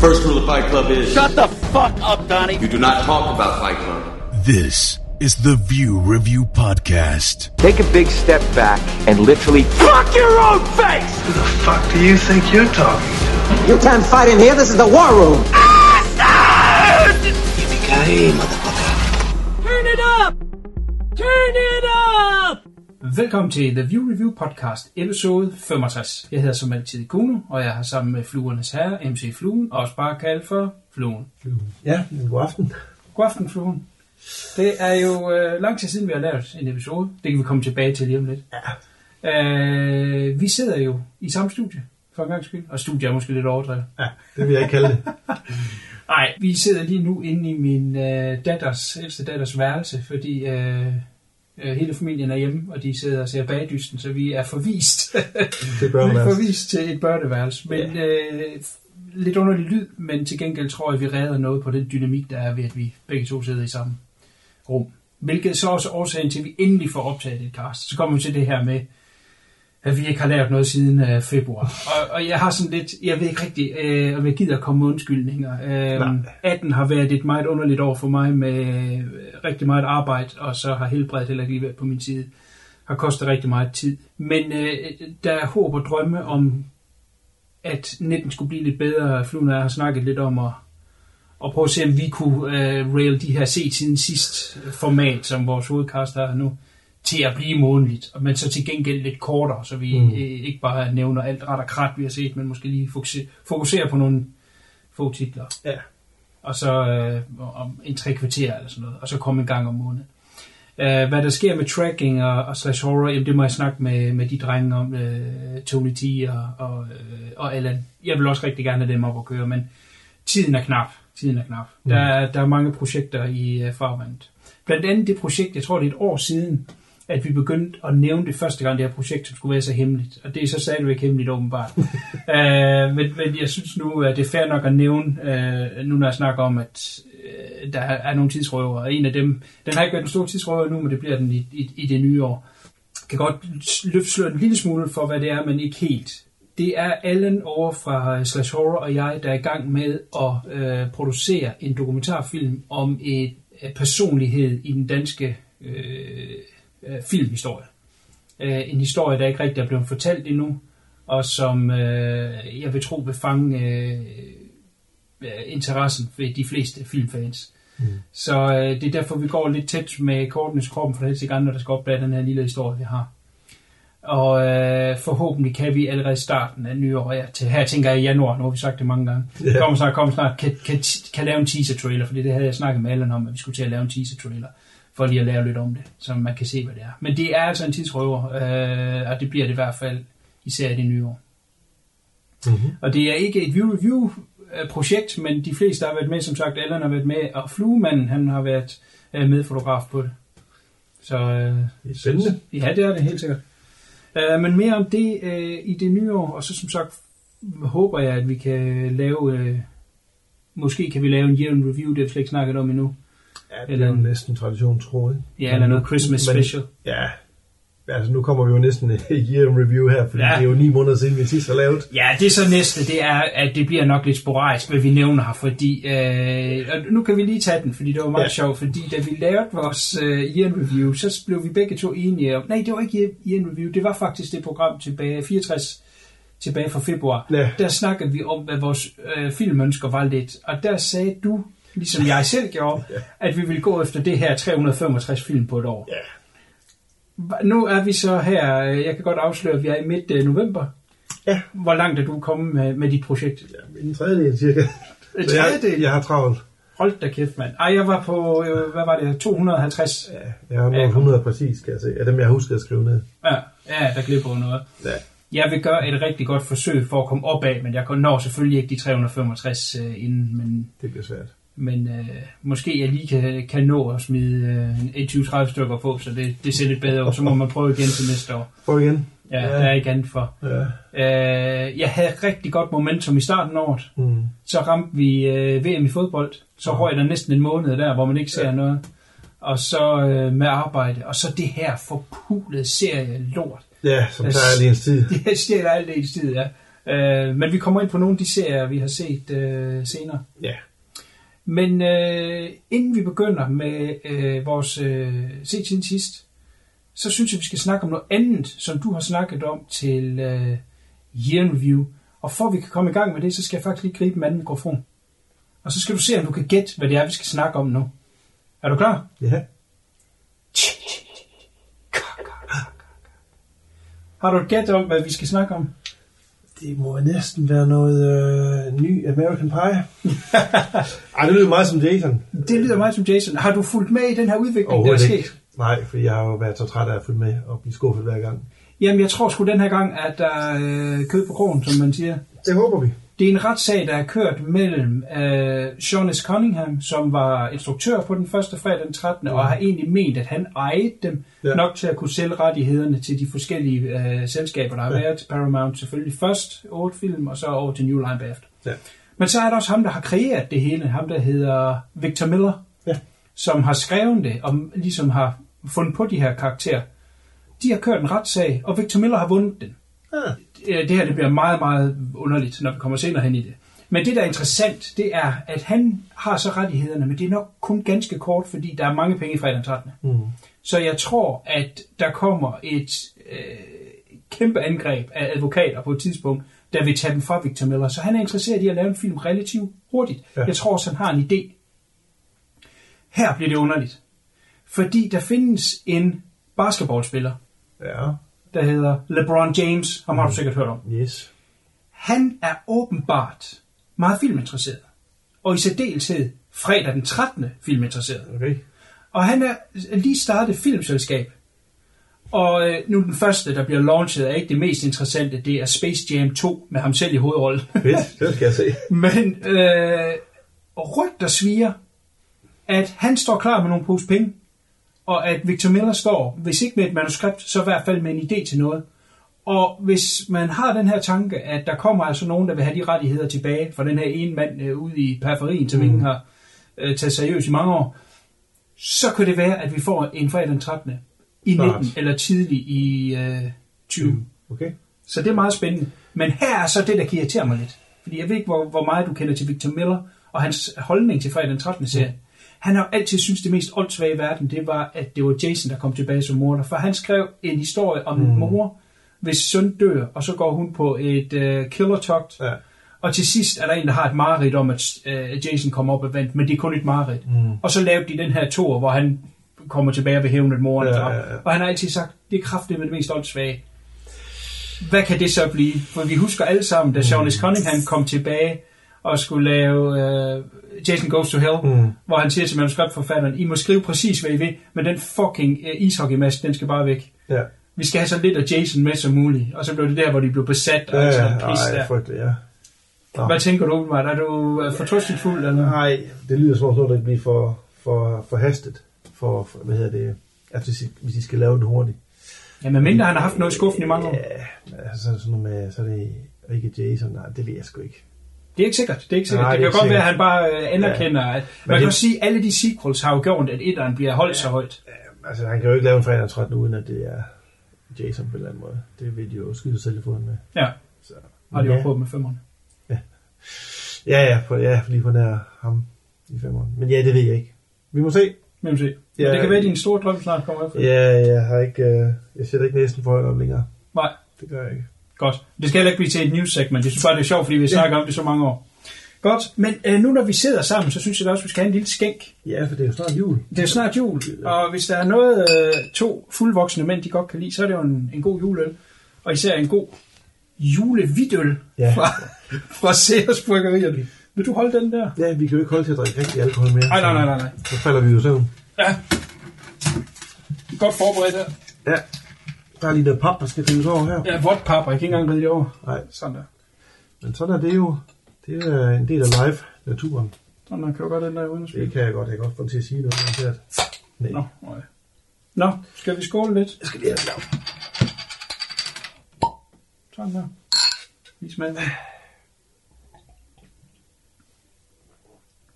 First rule of Fight Club is Shut the fuck up, Donnie. you do not talk about Fight Club. This is the View Review Podcast. Take a big step back and literally fuck your own face! Who the fuck do you think you're talking to? You can't fight in here. This is the war room. Yippee-ki-yay, motherfucker. Velkommen til The View Review Podcast, episode 65. Jeg hedder som altid Kuno, og jeg har sammen med Fluernes Herre, MC Fluen, også bare kaldt for Fluen. Ja, god aften. God aften, Fluen. Det er jo øh, lang tid siden, vi har lavet en episode. Det kan vi komme tilbage til lige om lidt. Ja. Øh, vi sidder jo i samme studie, for en gang skyld. Og studie er måske lidt overdrevet. Ja, det vil jeg ikke kalde det. Nej, vi sidder lige nu inde i min øh, datters, ældste datters værelse, fordi øh, hele familien er hjemme, og de sidder og ser bagdysten, så vi er forvist. Det vi er forvist til et børneværelse. Men øh, lidt underlig lyd, men til gengæld tror jeg, vi redder noget på den dynamik, der er ved, at vi begge to sidder i samme rum. Hvilket så også er årsagen til, at vi endelig får optaget et cast. Så kommer vi til det her med, at vi ikke har lavet noget siden øh, februar. Og, og jeg har sådan lidt, jeg ved ikke rigtig, øh, om jeg gider komme med undskyldninger. Øh, Nej. 18 har været et meget underligt år for mig med øh, rigtig meget arbejde, og så har helbredet heller ikke lige været på min side. Har kostet rigtig meget tid. Men øh, der er håb og drømme om, at 19 skulle blive lidt bedre. Fluen har snakket lidt om at, at prøve at se, om vi kunne øh, rail de her set siden sidst format, som vores hovedkast har nu, til at blive månedligt, men så til gengæld lidt kortere, så vi Mm. mm. ikke bare nævner alt ret og krat, vi har set, men måske lige fokusere, fokusere på nogle få titler. Ja. Og så øh, om en tre kvarter eller sådan noget, og så komme en gang om måneden. Uh, hvad der sker med tracking og, og slash horror, jamen det må jeg snakke med, med de drenge om, uh, Tony T og, og, uh, og Allan. Jeg vil også rigtig gerne have dem op at køre, men tiden er knap. Tiden er knap. Mm. Der, er- der er mange projekter i uh, farvandet. Blandt andet det projekt, jeg tror det er et år siden, at vi begyndte at nævne det første gang, det her projekt, som skulle være så hemmeligt. Og det er så stadigvæk hemmeligt åbenbart. uh, men, men jeg synes nu, at det er fair nok at nævne, uh, nu når jeg snakker om, at uh, der er nogle tidsrøver. Og en af dem, den har ikke været en stor tidsrøver nu, men det bliver den i, i, i det nye år. Kan godt løfte sløret en lille smule for, hvad det er, men ikke helt. Det er Allen over fra Slash Horror og jeg, der er i gang med at øh, producere en dokumentarfilm om et øh, personlighed i den danske øh, øh, filmhistorie. Øh, en historie, der ikke rigtig er blevet fortalt endnu, og som øh, jeg vil tro vil fange øh, øh, interessen ved de fleste filmfans. Mm. Så øh, det er derfor, vi går lidt tæt med kortenes kroppen, for helt sikkert andre, der skal opdage den her lille historie, vi har. Og øh, forhåbentlig kan vi allerede i starten af nyår, ja, til her tænker jeg i januar, nu har vi sagt det mange gange, Ja. kommer snart, kommer snart, kan, kan, kan lave en teaser-trailer, fordi det havde jeg snakket med Allan om, at vi skulle til at lave en teaser-trailer, for lige at lave lidt om det, så man kan se, hvad det er. Men det er altså en tidsrøver, øh, og det bliver det i hvert fald, især i det nye år. Mm-hmm. Og det er ikke et view-review-projekt, men de fleste har været med, som sagt, Allan har været med, og Fluemanden, han har været øh, medfotograf på det. Så øh, Det er spændende. Ja, det er det helt sikkert. Uh, men mere om det uh, i det nye år, og så som sagt håber jeg, at vi kan lave, uh, måske kan vi lave en in review, det har vi slet ikke snakket om endnu. Ja, det er jo Eller- næsten tradition, tror jeg. Ja, eller noget Christmas Men- special. Ja, altså nu kommer vi jo næsten i year review her, fordi Ja. det er jo ni måneder siden, vi sidst har lavet. Ja, det er så næste, det er, at det bliver nok lidt sporadisk, hvad vi nævner her, fordi, øh, og nu kan vi lige tage den, fordi det var meget ja. Sjovt, fordi da vi lavede vores øh, year review, så blev vi begge to enige om, nej, det var ikke year, review, det var faktisk det program tilbage, 64 tilbage fra februar, Ja. der snakkede vi om, hvad vores øh, filmønsker var lidt, og der sagde du, ligesom jeg selv gjorde, at vi ville gå efter det her 365 film på et år. Ja. Nu er vi så her, øh, jeg kan godt afsløre, at vi er i midt øh, november. Ja. Hvor langt er du kommet med, med dit projekt? ja en tredjedel cirka. En Så jeg, tredjedel? jeg har travlt. Hold da kæft, mand. Ej, jeg var på, øh, hvad var det, 250? Ja, jeg har Ja, nået kom. 100 præcis, kan jeg se. Af dem, jeg husker at skrive ned. Ja, ja der glipper noget. Ja. Jeg vil gøre et rigtig godt forsøg for at komme op af, men jeg når selvfølgelig ikke de 365 øh, inden, men, Det bliver svært. Men øh, måske jeg lige kan, kan nå at smide øh, en 20-30 stykker på, så det, det ser lidt bedre ud. Så må man prøve igen til næste år. Prøv igen. Ja, Ja. der er ikke andet for. Ja. Øh, jeg havde rigtig godt momentum i starten af året. Mm. Så ramte vi øh, VM i fodbold. Så røg der næsten en måned der, hvor man ikke ser ja. noget. Og så øh, med arbejde. Og så det her forpulede serie lort. Ja, som tager lige ens tid. Det stjæler alt i tid, ja. Øh, men vi kommer ind på nogle af de serier, vi har set øh, senere. Ja. Men øh, inden vi begynder med øh, vores øh, set siden sidst, så synes jeg, vi skal snakke om noget andet, som du har snakket om til øh, Year Review. Og for at vi kan komme i gang med det, så skal jeg faktisk lige gribe en anden mikrofon. Og så skal du se, om du kan gætte, hvad det er, vi skal snakke om nu. Er du klar? Ja. Har du et gæt om, hvad vi skal snakke om? Det må næsten være noget øh, ny American Pie. Ej, det lyder meget som Jason. Det lyder meget som Jason. Har du fulgt med i den her udvikling, der er sket? Nej, for jeg har jo været så træt af at følge med og blive skuffet hver gang. Jamen, jeg tror sgu den her gang, at der er øh, kød på krogen, som man siger. Det håber vi. Det er en retssag, der er kørt mellem øh, Sean S. Cunningham, som var instruktør på den første fredag den 13. og har egentlig ment, at han ejede dem ja. Ja. nok til at kunne sælge rettighederne til de forskellige øh, selskaber, der har Ja. været. Paramount selvfølgelig først, otte film, og så over til New Line bagefter. Ja. Men så er der også ham, der har kreeret det hele, ham der hedder Victor Miller, Ja. som har skrevet det, og ligesom har fundet på de her karakterer. De har kørt en retssag, og Victor Miller har vundet den. Ah. Øh, det her det bliver meget, meget underligt, når vi kommer senere hen i det. Men det, der er interessant, det er, at han har så rettighederne, men det er nok kun ganske kort, fordi der er mange penge i fredag den 13. Mm. Så jeg tror, at der kommer et øh, kæmpe angreb af advokater på et tidspunkt, der vil tage dem fra Victor Miller. Så han er interesseret i at lave en film relativt hurtigt. Ja. Jeg tror også, han har en idé. Her bliver det underligt. Fordi der findes en basketballspiller, Ja. Der hedder LeBron James. Ham har du sikkert hørt om. Yes. Han er åbenbart meget filminteresseret. Og i særdeleshed fredag den 13. filminteresseret. Okay. Og han er lige startet et filmselskab. Og øh, nu den første, der bliver launchet, er ikke det mest interessante. Det er Space Jam 2 med ham selv i hovedrollen. Fedt. Det skal jeg se. Men øh, rygter sviger, at han står klar med nogle pose penge, og at Victor Miller står, hvis ikke med et manuskript, så i hvert fald med en idé til noget. Og hvis man har den her tanke, at der kommer altså nogen, der vil have de rettigheder tilbage fra den her ene mand øh, ude i periferien, som mm. ingen har øh, taget seriøst i mange år, så kan det være, at vi får en fredag den 13. i Klart. 19 eller tidlig i øh, 20. Okay. Så det er meget spændende. Men her er så det, der kan irritere mig lidt. Fordi jeg ved ikke, hvor, hvor meget du kender til Victor Miller og hans holdning til fredag den 13. serie. Han har altid syntes, det mest åndssvage i verden, det var, at det var Jason, der kom tilbage som morder. For han skrev en historie om en mor, hvis søn dør, og så går hun på et uh, killertogt. Ja. Og til sidst er der en, der har et mareridt om, at uh, Jason kommer op og vandt, men det er kun et mareridt. Mm. Og så lavede de den her tor, hvor han kommer tilbage ved hævnet moren. Ja, Ja, ja, ja. Og han har altid sagt, det er kraftigt med det mest åndssvage. Hvad kan det så blive? For vi husker alle sammen, da Sean S. Cunningham kom tilbage og skulle lave uh, Jason Goes to Hell, mm. hvor han siger til manuskriptforfatteren, I må skrive præcis, hvad I vil, men den fucking uh, ishockeymask, den skal bare væk. Ja. Vi skal have så lidt af Jason med som muligt. Og så blev det der, hvor de blev besat og Ja, sådan noget pis der. frygteligt, ja. Nå. Hvad tænker du, Umar? Er du uh, fortrystningsfuld? Eller? Nej, det lyder som om, det bliver for, for, for hastet. For, for, hvad hedder det, at hvis I, hvis I skal lave den hurtigt. Ja, men mindre han har haft noget i skuffen i mange år. Ja, altså så det sådan noget med, så er det ikke Jason, nej, det ved jeg sgu ikke. Det er ikke sikkert. Det er ikke sikkert. Nej, det det kan godt ikke være, at han bare øh, anerkender, at... Man det- kan jo sige, at alle de sequels har jo gjort, at etteren bliver holdt så højt. Ja, altså han kan jo ikke lave en fredag 13 uden at det er Jason på en eller anden måde. Det vil de jo skyde selv i foden med. Ja, Så, har de jo ja. prøvet med femmerne. Ja, ja, for, ja, lige på nær ham i fem år. Men ja, det ved jeg ikke. Vi må se. Men se. Ja. Ja, det kan være, at din store drøm snart kommer efter. Ja, jeg har ikke, øh, jeg sætter ikke næsten for højt op længere. Nej, Det gør jeg ikke. Godt. Det skal heller ikke blive til et news segment. Jeg synes bare, det er sjovt, fordi vi har snakket om det så mange år. Godt, men øh, nu når vi sidder sammen, så synes jeg da også, at vi skal have en lille skænk. Ja, for det er jo snart jul. Det er snart jul, og hvis der er noget, øh, to fuldvoksne mænd, de godt kan lide, så er det jo en, en god juleøl. Og især en god julevidøl Ja. fra, fra Sears Bryggerierne. Vil du holde den der? Ja, vi kan jo ikke holde til at drikke rigtig alkohol mere. Nej, nej, nej, nej. Så falder vi jo søvn. Ja. Godt forberedt her. Ja. Der er lige noget pap, der skal rives over her. Ja, vådt papper. Jeg kan ikke engang ride det over. Nej, Sådan der. men sådan er det jo. Det er en del af live-naturen. Sådan der. Kan du godt den der uden at spille? Det kan jeg godt. Jeg kan godt få til at sige noget. Nej. Nå, nej. Nå, skal vi skåle lidt? Jeg skal lige have det Sådan der. Lige smag.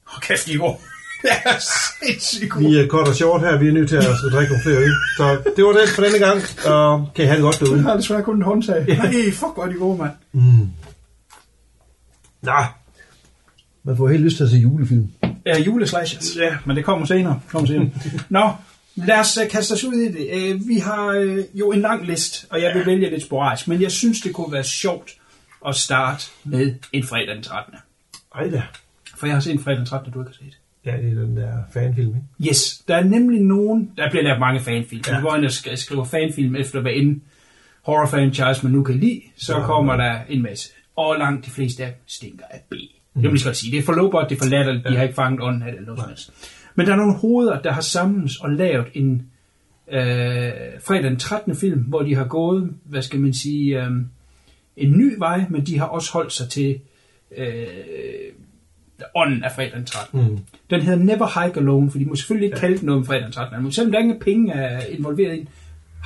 Åh, kæft, de er gode. Det er sindssygt. Vi er kort og short her. Vi er nødt til at drikke nogle flere øl. Så det var det for denne gang. Og kan I have det godt derude. Jeg har desværre kun en håndtag. Nej, fuck, hvor er de gode, mand. Mm. Nej. Man får helt lyst til at se julefilm. Ja, juleslashers. Ja, men det kommer senere. Kommer senere. Nå, lad os uh, kaste os ud i det. Uh, vi har uh, jo en lang liste, og jeg vil vælge lidt sporadisk, men jeg synes, det kunne være sjovt at starte med en fredag den 13. Ej da. For jeg har set en fredag den 13, du ikke har set. Ja, det er den der fanfilm, ikke? Yes, der er nemlig nogen, der bliver lavet mange fanfilm. Ja. Ja. Hvor jeg sk- skriver fanfilm efter hvad end horror franchise man nu kan lide, så ja, kommer der en masse. Og langt de fleste af stinker af B. Mm. Jeg vil lige så godt sige, det er for lowbot, det er for latterligt, de har ikke fanget ånden af det eller noget. Men der er nogle hoveder, der har samles og lavet en øh, fredag den 13. film, hvor de har gået, hvad skal man sige, øh, en ny vej, men de har også holdt sig til øh, ånden af fredag den 13. Mm. Den hedder Never Hike Alone, for de må selvfølgelig ikke ja. kalde den noget om fredag den 13. Men selvom der ingen penge er involveret i den,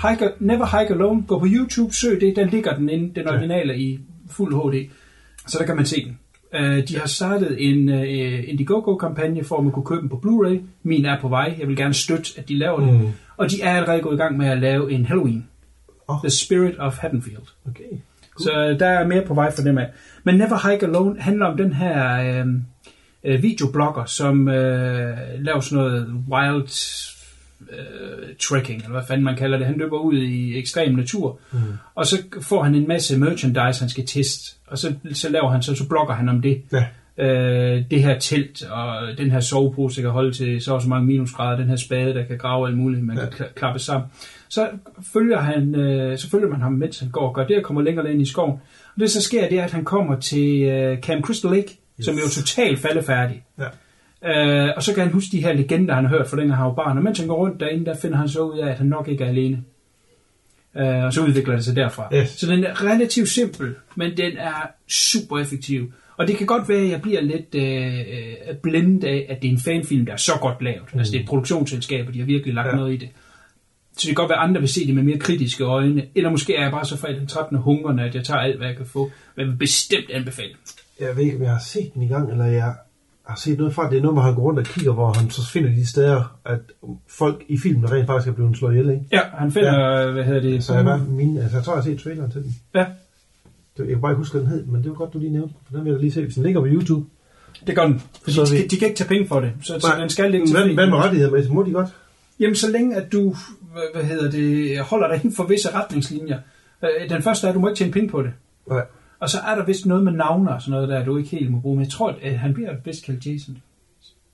Hike, Never Hike Alone, gå på YouTube, søg det, der ligger den inde, den originale ja. i fuld HD, så der kan man se den. Uh, de har startet en uh, Indiegogo-kampagne for, at man kunne købe den på Blu-ray. Min er på vej. Jeg vil gerne støtte, at de laver mm. det. Og de er allerede gået i gang med at lave en Halloween. Oh. The Spirit of Haddonfield. Okay. Så øh, der er mere på vej for dem af. Men Never Hike Alone handler om den her øh, øh, videoblogger, som øh, laver sådan noget wild øh, trekking, eller hvad fanden man kalder det. Han løber ud i ekstrem natur, mm. og så får han en masse merchandise, han skal teste, og så, så laver han så, så blogger han om det. Ja. Øh, det her telt, og den her sovepose, der kan holde til så og så mange minusgrader, den her spade, der kan grave alt muligt, man ja. kan kla- klappe sammen. Så følger, han, øh, så følger man ham, mens han går og gør det, og kommer længere ind i skoven. Og det, så sker, det er, at han kommer til øh, Camp Crystal Lake, yes. som er jo totalt faldefærdig. Ja. Øh, og så kan han huske de her legender, han har hørt fra han var barn. Og mens han går rundt derinde, der finder han så ud af, at han nok ikke er alene. Øh, og så udvikler det sig derfra. Yes. Så den er relativt simpel, men den er super effektiv. Og det kan godt være, at jeg bliver lidt øh, øh, blindet af, at det er en fanfilm, der er så godt lavet. Mm. Altså det er et produktionsselskab, og de har virkelig lagt. Ja. noget i det. Så det kan godt være, at andre vil se det med mere kritiske øjne. Eller måske er jeg bare så fra den 13. hungrende, at jeg tager alt, hvad jeg kan få. Men jeg vil bestemt anbefale. Jeg ved ikke, om jeg har set den i gang, eller jeg har set noget fra, det er noget, hvor han går rundt og kigger, hvor han så finder de steder, at folk i filmen rent faktisk er blevet slået ihjel, ikke? Ja, han finder, ja. hvad hedder det? Så jeg, var, min, altså, jeg tror, jeg har set traileren til den. Ja, jeg kan bare ikke huske, hvad den hed, men det var godt, du lige nævnte, for den vil jeg lige se, hvis den ligger på YouTube. det gør den. Så de, vi- de, kan ikke tage penge for det, så, så den skal ligge til Hvad, med rettigheder med, må de godt? Jamen, så længe at du hvad, hedder det, holder dig inden for visse retningslinjer. Øh, Den første er, at du må ikke tjene penge på det. Nej. Og så er der vist noget med navne og sådan noget, der du ikke helt må bruge. Men jeg tror, at han bliver vist kaldt Jason.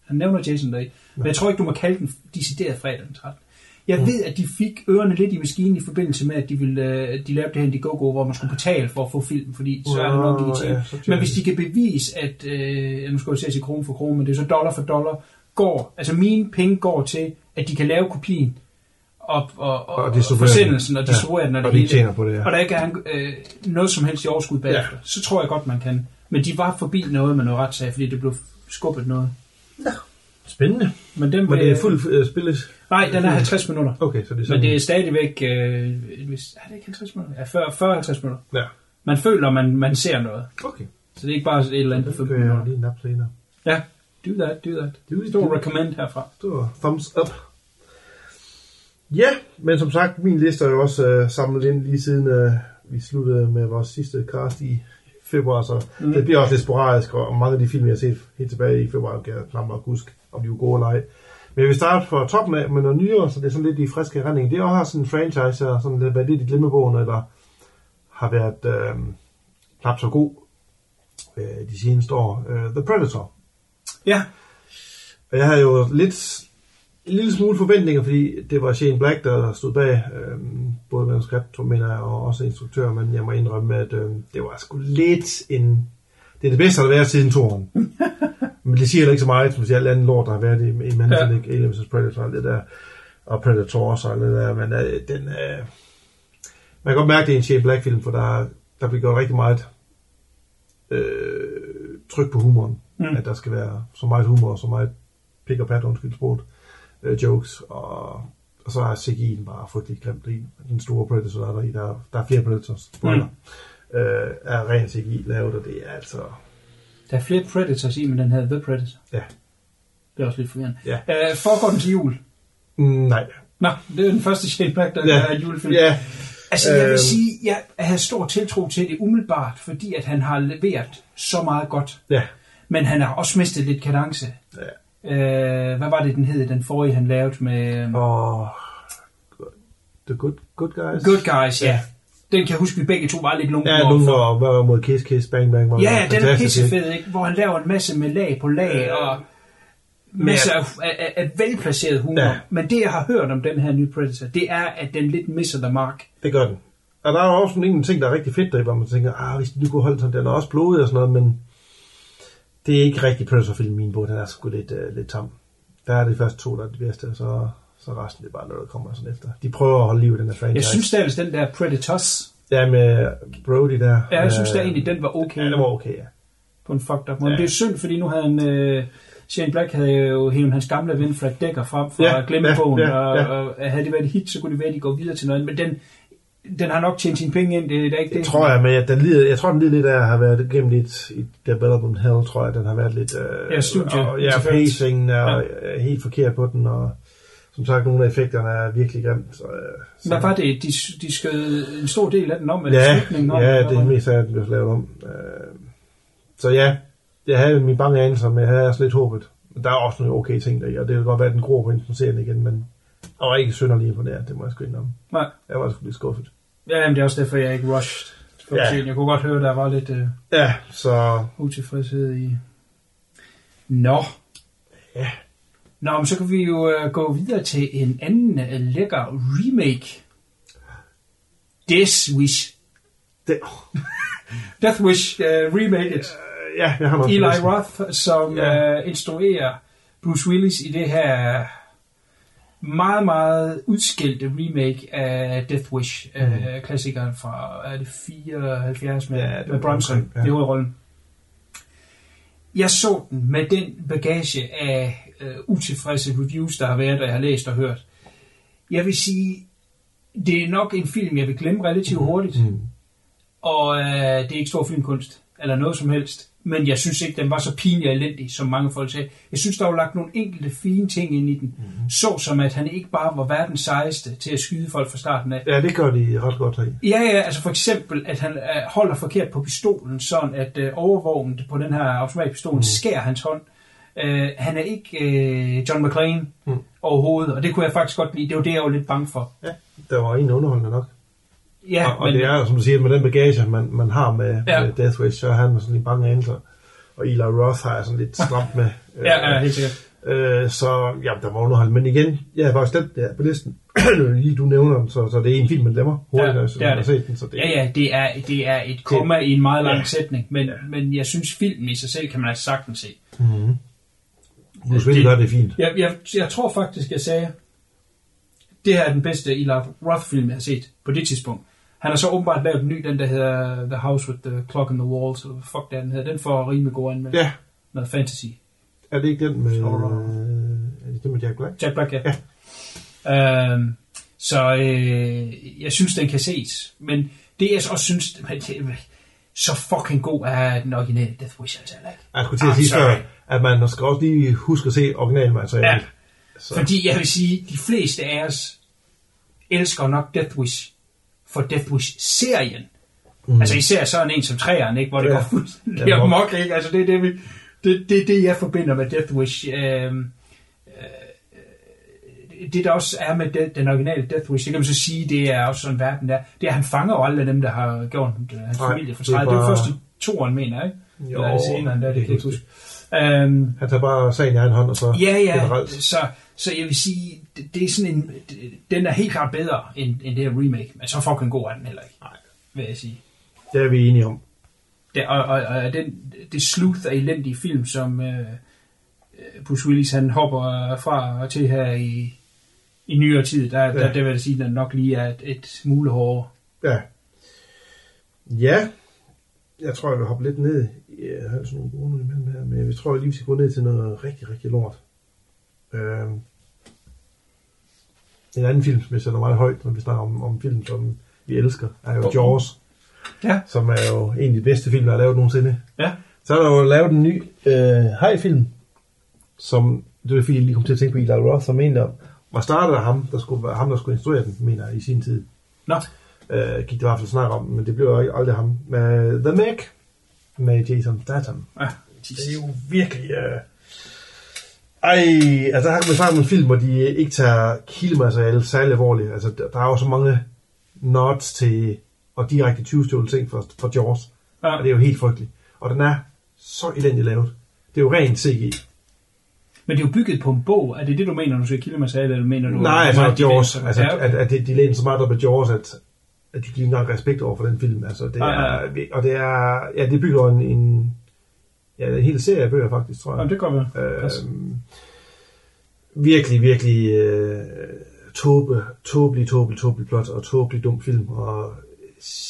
Han nævner Jason der Men jeg tror ikke, du må kalde den decideret fredag den 13. Jeg Mm. ved, at de fik ørerne lidt i maskinen i forbindelse med, at de, ville, øh, de lavede det her Indiegogo, hvor man skulle betale for at få film, fordi så er ja, ja, så tjener Men hvis de. de kan bevise, at, øh, nu skal jeg sige krone for krone, men det er så dollar for dollar, går, altså mine penge går til, at de kan lave kopien, og, og, og, og den. forsendelsen og distribuere den. og det de tjener på det, ja. Og der ikke er øh, noget som helst i overskud bagefter. Ja. Så tror jeg godt, man kan. Men de var forbi noget med noget retssag, fordi det blev skubbet noget. Spændende. Men, den Men det er fuldt uh, spillet? Nej, den er 50 minutter. Okay, så det er sådan... Men det er stadigvæk... Øh, hvis, er det ikke 50 minutter? Ja, 40-50 minutter. Ja, Man føler, man, man ser noget. okay. Så det er ikke bare et eller andet Det på 15 kan jeg minutter. lige nap senere. Ja, do that, do that. Do do it. recommend herfra. Stor thumbs up. Ja, men som sagt, min liste er jo også uh, samlet ind lige siden uh, vi sluttede med vores sidste cast i februar, så mm. det bliver også lidt sporadisk, og mange af de film, jeg har set helt tilbage i februar, kan jeg knap nok huske, om de var gode eller ej. Men jeg vil starte fra toppen af med noget nyere, så det er sådan lidt i friske erindring. Det er også sådan en franchise, og sådan lidt, været lidt i glemmebogen, eller har været øh, knap så god øh, de seneste år. Uh, The Predator. Ja, Og jeg havde jo lidt, en lille smule forventninger, fordi det var Shane Black, der stod bag øhm, både manuskript, mener jeg, og også instruktør, men jeg må indrømme, at øhm, det var sgu lidt en... Det er det bedste, der har været siden toren. men det siger heller ikke så meget, som alt andet lort, der har været i, i Manson, Ja. Alien vs. Predator og det der, og Predators og det der, men øh, den... Øh, man kan godt mærke, det er en Shane Black-film, for der, der bliver gjort rigtig meget øh, tryk på humoren. Mm. At der skal være så meget humor, så meget pik og pat, undskyld sproget, øh, jokes, og, og så er CGI'en bare frygtelig grimt i. Den store Predator, der er der i, der, der er flere Predators, spoiler, mm. øh, er ren CGI lavet, og det er altså, der er flere Predators i, men den hedder The Predator. ja, Det er også lidt forvirrende. Ja. Øh, foregår den til jul? mm, nej. Nå, det er den første Shane Black, der Ja. er julefilm. Ja, Altså, jeg vil Øhm. sige, jeg havde stor tiltro til det umiddelbart, fordi at han har leveret så meget godt. Ja. Men han har også mistet lidt kadence. Ja. Øh, hvad var det, den hed, den forrige, han lavede med Og... The Good, good Guys. Good Guys? Ja. Den kan jeg huske, vi begge to var lidt lunge Ja, overfor. nogen var, mod Kiss Kiss Bang Bang. Var Ja, den er pissefed, ikke? Hvor han laver en masse med lag på lag, Øh, og masser af, af, af, velplaceret humor. Ja. Men det, jeg har hørt om den her nye Predator, det er, at den lidt misser the mark. Det gør den. Og der er også en ting, der er rigtig fedt der, hvor man tænker, ah, hvis de nu kunne holde sådan, den er også blodig og sådan noget, men det er ikke rigtig Predator-film, min bog, den er sgu lidt, uh, lidt tam. Der er de første to, der er det bedste, og så, så resten det er bare noget, der kommer sådan efter. De prøver at holde liv i den her franchise. Jeg synes stadig, den der Predators, Ja, med Brody der. ja, jeg synes øh, da egentlig, den var okay. Ja, det var okay, ja. på en fucked up måde. Ja. Det er synd, fordi nu havde han... Øh, Shane Black havde jo hævet hans gamle ven Fred Dekker frem fra Ja, glemmebogen, ja, ja, ja. Og, og havde det været et hit, så kunne det være, at de går videre til noget. Men den, den har nok tjent sine penge ind, det er ikke Det det. tror jeg, men jeg, den lider, jeg tror, den lider lidt af at have været gennem lidt i development hell, tror jeg, den har været lidt... Øh, Ja, studie. Og, ja, Selvfølgelig. pacingen er Ja. ja. helt forkert på den, og som sagt, nogle af effekterne er virkelig grimt. Så, øh, så, Hvad var det? De, de skød en stor del af den om, eller Ja, slutningen om? ja, det er mest af, den blev lavet om. Øh, så ja, jeg havde min bange anelser, men jeg havde også lidt håbet. Der er også nogle okay ting der og det kan godt være, at den gror på introduceren igen, men jeg var ikke synderlig imponeret, det må jeg sgu indrømme. Nej. Jeg var sgu lidt skuffet. Ja, men det er også derfor, jeg ikke rushed. For Ja. ja. Jeg kunne godt høre, der var lidt øh, Ja, så utilfredshed i... Nå. Ja. Nå, men så kan vi jo øh, gå videre til en anden øh, lækker remake. Death Wish. det, Death Wish uh, remaket. ja, jeg har Eli. Roth, som ja. uh, instruerer Bruce Willis i det her meget, meget udskilte remake af Death Wish, mm. uh, klassikeren fra, er det 74 med, Ja, det med Bronson ja. i hovedrollen. Jeg så den med den bagage af uh, utilfredse reviews, der har været, og jeg har læst og hørt. Jeg vil sige, det er nok en film, jeg vil glemme relativt hurtigt. Mm. Og øh, det er ikke stor filmkunst, eller noget som helst. Men jeg synes ikke, den var så pinlig og elendig, som mange folk sagde. Jeg synes, der var lagt nogle enkelte fine ting ind i den. Mhm. Mm. Så som, at han ikke bare var verdens sejeste til at skyde folk fra starten af. Ja, det gør de ret godt her. Ja, ja, altså for eksempel, at han øh, holder forkert på pistolen, sådan at øh, overvågen på den her automatpistol mm. skærer hans hånd. Øh, han er ikke øh, John McClane mm. overhovedet, og det kunne jeg faktisk godt lide. Det var det, jeg var lidt bange for. Ja, der var en underholdende nok. Ja, og, og det er, som du siger, med den bagage, man, man har med, ja. Med Death Wish, så er han sådan lidt bange anelser. Og Eli Roth har jeg sådan lidt stramt med. ja, ja, helt sikkert. Øh, så ja, der var underholdende. Men igen, jeg har bare stemt på listen. Lige du nævner den, så, så det er en film, man glemmer hurtigt, Ja, det er man har det. set den. Så det, Ja, ja, det er, det er et komma i en meget lang Ja. sætning, men, men jeg synes, filmen i sig selv kan man altså sagtens se. Mm-hmm. Bruce Willis gør det fint. Jeg, jeg, jeg tror faktisk, jeg sagde, det her er den bedste Eli Roth-film, jeg har set på det tidspunkt. Han har så åbenbart lavet en ny, den der hedder The House with the Clock in the Walls, eller hvad fuck den hedder. Den får rimelig god med Ja, noget fantasy. er det ikke den med, Horror. øh, er det den med Jack Black? Jack Black, ja. ja. Øhm, så øh, jeg synes, den kan ses. Men det, jeg også synes, så fucking god er den originale Death Wish, altså heller ikke. Jeg skulle til at sige før, at man skal også lige huske at se originalmaterialet. Ja. Så, Fordi jeg vil sige, de fleste af os elsker nok Death Wish for Death Wish-serien. Mm. Altså især sådan en som træeren, ikke? hvor det Ja. går fuldstændig Ja, amok, ikke? Altså det er det, vi, det, det, er det, jeg forbinder med Death Wish. Øhm, øh, det der også er med den, den originale Death Wish, det kan man så sige, det er også sådan verden der, det er, at han fanger jo aldrig dem, der har gjort øh, hans Nej, familie for det er sig. Det er jo bare- først i toeren, mener jeg, ikke? Jo, Eller er det senere, der, det jeg kan jeg ikke huske. Øhm, Han tager bare sagen i egen hånd, og så Ja, ja. generelt. Så, så jeg vil sige, det, det er sådan en, det- den er helt klart bedre end, end det her remake, men så fucking god er den heller ikke, Nej. vil jeg sige. Det er vi enige om. Det, og, og, og den, det sleuth af elendige film, som øh, øh, Bruce Willis han hopper fra og til her i, i nyere tid, der, ja. Der, der vil jeg sige, at den nok lige er et, et smule hårdere. Ja. Ja. Jeg tror, jeg vil hoppe lidt ned. Jeg har sådan nogle gode imellem her, men jeg tror, jeg lige vi skal gå ned til noget rigtig, rigtig lort. Øhm. En anden film, som jeg sætter meget højt, når vi snakker om, om film, som vi elsker, er jo. Jaws, Ja. som er jo en af de bedste film, der er lavet nogensinde. Ja. Så er der jo lavet en ny øh, hajfilm, som, det er fordi, jeg lige kom til at tænke på Eli Roth, som egentlig var startet af ham, der skulle ham, der skulle instruere den, mener jeg, i sin tid. Nå, Øh, gik det i hvert fald snak om, men det blev jo aldrig ham. Med The Meg, med Jason Statham. Ja, Det er jo virkelig... Øh... Ej, altså der har vi snakket om en film, hvor de ikke tager kildemateriale særlig alvorligt. Altså der, er jo så mange nods til og direkte 20 ting for, for Jaws. Ja. Og det er jo helt frygteligt. Og den er så elendigt lavet. Det er jo rent CGI. Men det er jo bygget på en bog. Er det det, du mener, når du siger kildemateriale, eller mener du... Nej, at- altså de Jaws. Altså, ja, at, at de, de læner så meget op af Jaws, at, at de giver ikke engang respekt over for den film. Altså, det Ja, er, ja. og det er, ja, det bygger en, en, ja, en hel serie af bøger faktisk, tror jeg. Jamen, det kan være. Pas. Øhm, virkelig, virkelig øh, tåbe, tåbelig, tåbelig, tåbelig plot og tåbelig dum film og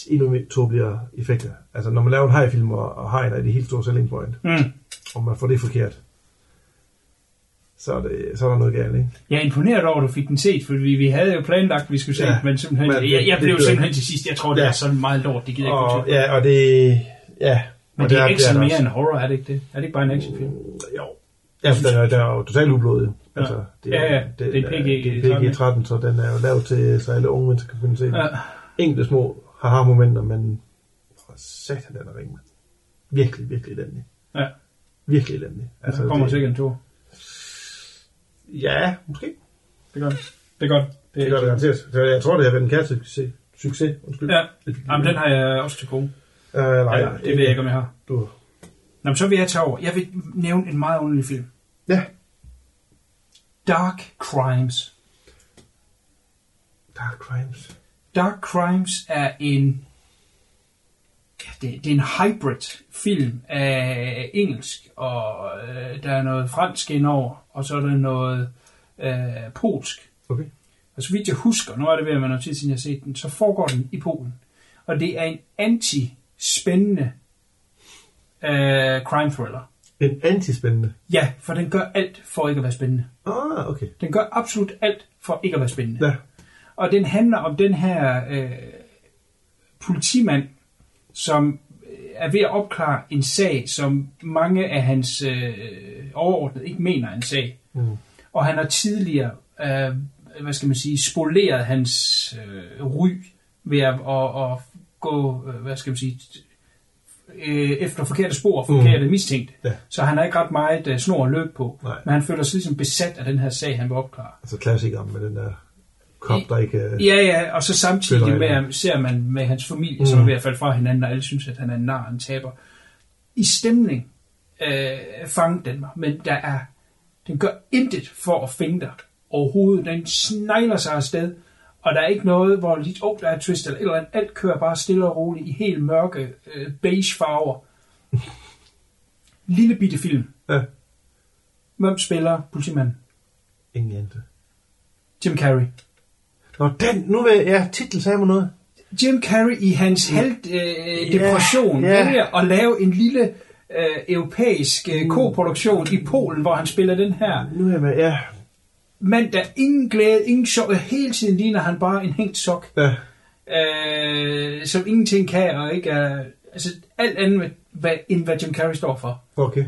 endnu mere tåbeligere effekter. Altså, når man laver en hajfilm, og, og hajen er det helt store selling point, Mm. og man får det forkert, så er, det, så er der noget galt, ikke? Jeg er imponeret over, at du fik den set, for vi, vi havde jo planlagt, at vi skulle se Ja, men simpelthen, men det- jeg, jeg det blev blev simpelthen til sidst, jeg tror, det Ja. er sådan meget lort, det gider jeg ikke Og, ja, og det... Ja. Men og det er der- ikke der sådan der mere end horror, er det ikke det? Er det ikke bare en actionfilm? Jo. Ja, for den er, den er jo totalt ublodig. Ja. Altså, det Ja, ja, det er PG det er PG-13, så den er jo lavet til, så alle unge mennesker kan finde se. Ja. Enkelte små haha-momenter, men for satan, den er ring, mand. Virkelig, virkelig elendig. Ja. Virkelig elendig. Altså, der kommer det, sikkert en tur. Ja, måske. Det gør det. Det er godt. Det gør det garanteret. Så jeg tror, det har været en kære succes. Succes, undskyld. Ja, Jamen, den har jeg også til gode. Uh, nej, Eller, det ved jeg ikke, om jeg har. Du, Nå, men så vil jeg tage over. Jeg vil nævne en meget underlig film. ja, Dark Crimes. Dark Crimes. Dark Crimes er en ja, det, det er en hybrid film af engelsk, og øh, der er noget fransk indover, og så er der noget øh, polsk. Okay. Og så vidt jeg husker, nu er det ved at være noget tid siden jeg har set den, så foregår den i Polen. Og det er en anti-spændende øh, crime thriller. En antispændende. Ja, for den gør alt for ikke at være spændende. Ah, okay. Den gør absolut alt for ikke at være spændende. Ja. Og den handler om den her øh, politimand, som øh, er ved at opklare en sag, som mange af hans øh, overordnede ikke mener er en sag. Mm. Og han har tidligere, øh, hvad skal man sige, spoleret hans øh, ry ved at, at, at gå, øh, hvad skal man sige, øh, efter forkerte spor, forkerte mm. mistænkte. Ja. Så han har ikke ret meget øh, snor at løbe på. Nej. Men han føler sig ligesom besat af den her sag, han vil opklare. Altså klassikeren med den der kop, der ikke... Ja, ja, og så samtidig med, ser man med hans familie, mm. som er ved at falde fra hinanden, og alle synes, at han er en nar, en taber. I stemning øh, fangede den mig, men der er, den gør intet for at finde dig overhovedet. Den snegler sig afsted, og der er ikke noget, hvor lidt, oh, der er twist eller eller andet. Alt kører bare stille og roligt i helt mørke øh, beige farver. Lille bitte film. Ja. Hvem spiller politimanden? Ingen anelse. Jim Carrey. Nå, den, nu vil ja, titel sagde mig noget. Jim Carrey i hans held øh, depression ja. vælger at lave en lille øh, europæisk øh, koproduktion i Polen, hvor han spiller den her Nu er jeg med, ja. Mand, der ingen glæde, ingen sjov, hele tiden ligner han bare en hængt sok, Ja, øh, som ingenting kan, og ikke er, altså alt andet, hvad- end hvad Jim Carrey står for. okay.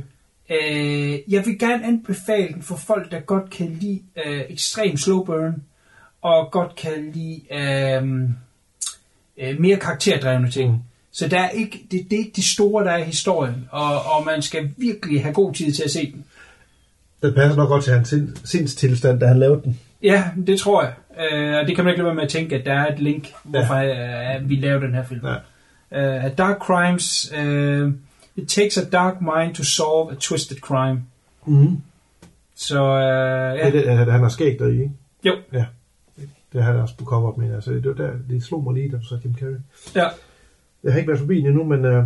Øh, jeg vil gerne anbefale den for folk, der godt kan lide øh, ekstrem slow burn, og godt kan lide øh, øh, mere karakterdrevne ting. Mm. Så der er ikke, det, det er ikke det store, der er i historien, og, og man skal virkelig have god tid til at se den. Den passer nok godt til hans sind, sindstilstand, da han lavede den. Ja, det tror jeg. Øh, og det kan man ikke lade være med at tænke, at der er et link, hvorfor øh, vi laver den her film. Ja. Uh, dark Crimes, uh, it takes a dark mind to solve a twisted crime. Mm. Så uh, Ja. ja, Det, er det, han har skægt deri, ikke? jo, Ja. Det har han også på cover med. Altså, det, var der, det slog mig lige, da du sagde Jim Carrey. ja. Jeg har ikke været forbi den endnu, men øh,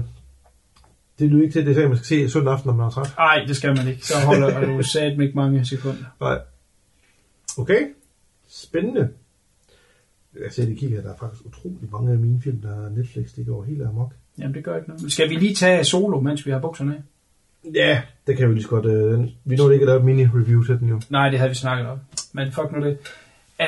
det lyder ikke til, at det er, at man skal se søndag aften, når man er træt. Ej, det skal man ikke. Så holder du sat ikke mange sekunder. Nej. Okay. Spændende. Jeg ser, det kigger, der er faktisk utrolig mange af mine film, der er Netflix, det går helt amok. Jamen, det gør ikke noget. Skal vi lige tage solo, mens vi har bukserne af? Ja, det kan vi lige så godt. Øh, vi nåede ikke at lave mini-review til den jo. Nej, det havde vi snakket om. Men fuck nu det. Øh,